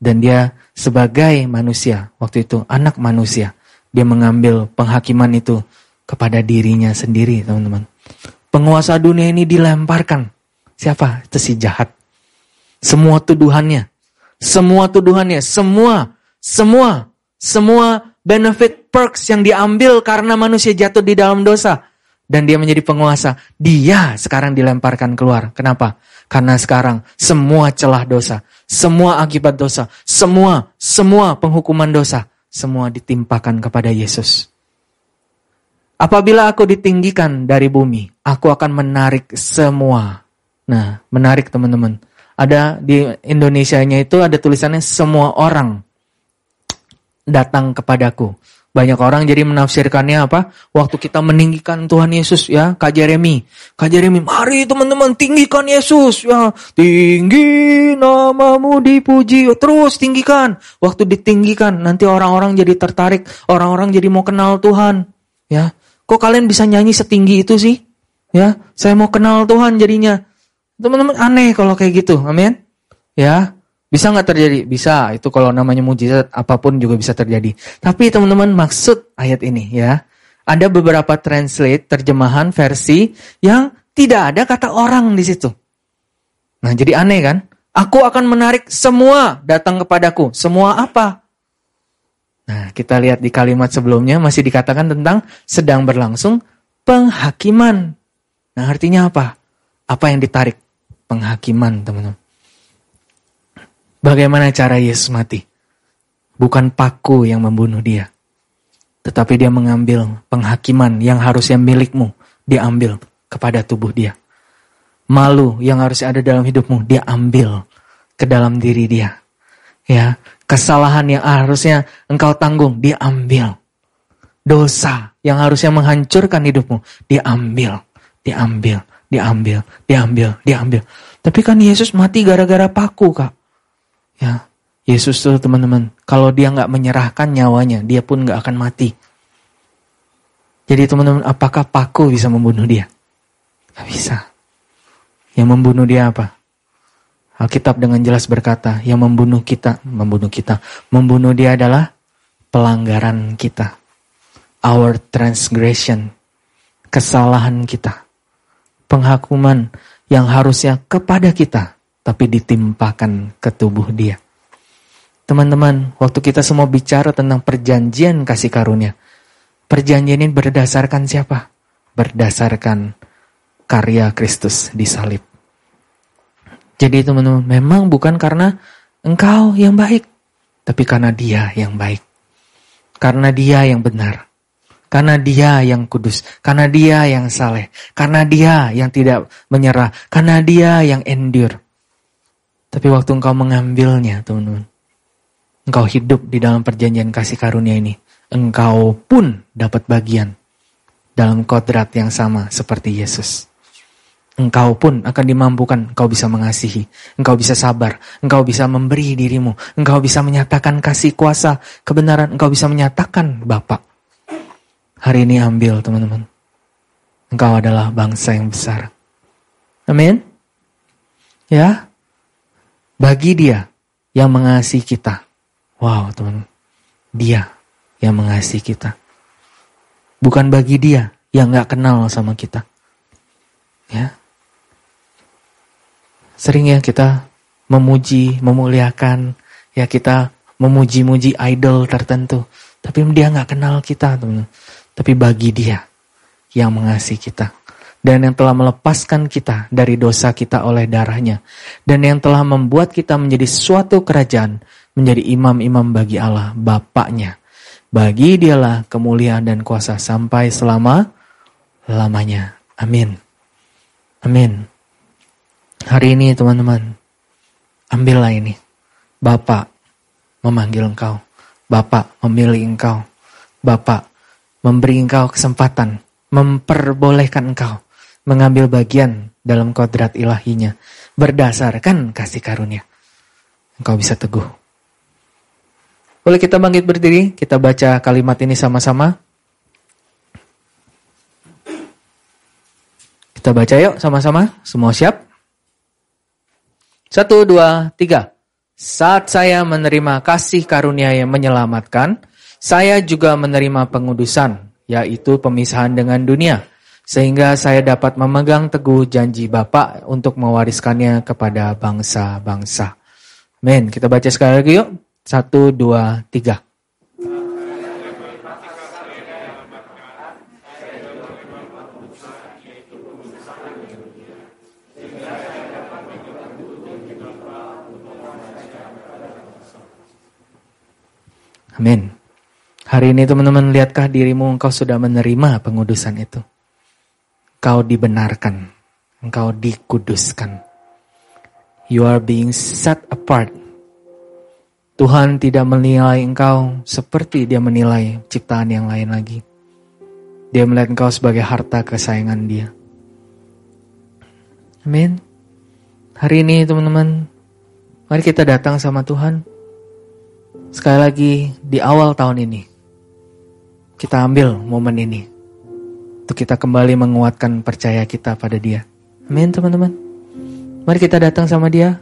Dan dia sebagai manusia, waktu itu anak manusia, dia mengambil penghakiman itu kepada dirinya sendiri, teman-teman. Penguasa dunia ini dilemparkan. Siapa? Itu si jahat. Semua tuduhannya, semua tuduhannya, semua, semua, semua benefit perks yang diambil karena manusia jatuh di dalam dosa dan dia menjadi penguasa, dia sekarang dilemparkan keluar. Kenapa? Karena sekarang semua celah dosa, semua akibat dosa, semua, semua penghukuman dosa, semua ditimpakan kepada Yesus. Apabila aku ditinggikan dari bumi, aku akan menarik semua. Nah, menarik teman-teman. Ada di Indonesia-nya itu ada tulisannya semua orang datang kepadaku. Banyak orang jadi menafsirkannya apa? Waktu kita meninggikan Tuhan Yesus ya, Kak Jeremy. Kak Jeremy, mari teman-teman tinggikan Yesus ya. Tinggi namamu dipuji. Terus tinggikan. Waktu ditinggikan, nanti orang-orang jadi tertarik. Orang-orang jadi mau kenal Tuhan. Ya, kok kalian bisa nyanyi setinggi itu sih? Ya, saya mau kenal Tuhan jadinya. Teman-teman aneh kalau kayak gitu. Amin. Ya, bisa nggak terjadi? Bisa. Itu kalau namanya mujizat apa pun juga bisa terjadi. Tapi teman-teman maksud ayat ini ya. Ada beberapa translate terjemahan versi yang tidak ada kata orang di situ. Nah, jadi aneh kan? Aku akan menarik semua datang kepadaku. Semua apa? Nah, kita lihat di kalimat sebelumnya masih dikatakan tentang sedang berlangsung penghakiman. Nah, artinya apa? Apa yang ditarik? Penghakiman, teman-teman. Bagaimana cara Yesus mati? Bukan paku yang membunuh dia. Tetapi dia mengambil penghakiman yang harusnya milikmu. Dia ambil kepada tubuh dia. Malu yang harusnya ada dalam hidupmu. Dia ambil ke dalam diri dia. Ya, kesalahan yang harusnya engkau tanggung, dia ambil. Dosa yang harusnya menghancurkan hidupmu, dia ambil, dia ambil, dia ambil, dia ambil, dia ambil. Tapi kan Yesus mati gara-gara paku, Kak. Ya, Yesus tuh teman-teman, kalau dia nggak menyerahkan nyawanya, dia pun nggak akan mati. Jadi teman-teman, apakah paku bisa membunuh dia? Gak bisa. Yang membunuh dia apa? Alkitab dengan jelas berkata, yang membunuh kita, membunuh kita, membunuh dia adalah pelanggaran kita. Our transgression, kesalahan kita. Penghakuman yang harusnya kepada kita, tapi ditimpakan ke tubuh dia. Teman-teman, waktu kita semua bicara tentang perjanjian kasih karunia, perjanjian ini berdasarkan siapa? Berdasarkan karya Kristus di salib. Jadi teman-teman, memang bukan karena engkau yang baik, tapi karena dia yang baik. Karena dia yang benar. Karena dia yang kudus, karena dia yang saleh, karena dia yang tidak menyerah, karena dia yang endure. Tapi waktu engkau mengambilnya, teman-teman, engkau hidup di dalam perjanjian kasih karunia ini, engkau pun dapat bagian dalam kodrat yang sama seperti Yesus. Engkau pun akan dimampukan, engkau bisa mengasihi, engkau bisa sabar, engkau bisa memberi dirimu, engkau bisa menyatakan kasih kuasa, kebenaran, engkau bisa menyatakan Bapak. Hari ini ambil teman-teman. Engkau adalah bangsa yang besar. Amin. Ya, bagi dia yang mengasihi kita. Wow, teman. Dia yang mengasihi kita. Bukan bagi dia yang gak kenal sama kita. Ya. Sering ya kita memuji, memuliakan, ya kita memuji-muji idol tertentu. Tapi dia gak kenal kita, teman. Tapi bagi dia yang mengasihi kita dan yang telah melepaskan kita dari dosa kita oleh darahnya, dan yang telah membuat kita menjadi suatu kerajaan, menjadi imam-imam bagi Allah, Bapaknya. Bagi dialah kemuliaan dan kuasa sampai selama lamanya. Amin. Amin. Hari ini teman-teman, ambillah ini. Bapak memanggil engkau. Bapak memilih engkau. Bapak memberi engkau kesempatan, memperbolehkan engkau mengambil bagian dalam kodrat ilahinya berdasarkan kasih karunia. Engkau bisa teguh. Boleh kita bangkit berdiri, kita baca kalimat ini sama-sama. Kita baca yuk sama-sama, semua siap? Satu, dua, tiga. Saat saya menerima kasih karunia yang menyelamatkan, saya juga menerima pengudusan, yaitu pemisahan dengan dunia sehingga saya dapat memegang teguh janji Bapak untuk mewariskannya kepada bangsa-bangsa. Men, kita baca sekali lagi yuk. Satu, dua, tiga. Amin. Hari ini teman-teman lihatkah dirimu engkau sudah menerima pengudusan itu? Engkau dibenarkan, engkau dikuduskan. You are being set apart. Tuhan tidak menilai engkau seperti dia menilai ciptaan yang lain lagi. Dia melihat engkau sebagai harta kesayangan dia. Amin. Hari ini teman-teman, mari kita datang sama Tuhan. Sekali lagi di awal tahun ini, kita ambil momen ini untuk kita kembali menguatkan percaya kita pada dia. Amin teman-teman. Mari kita datang sama dia,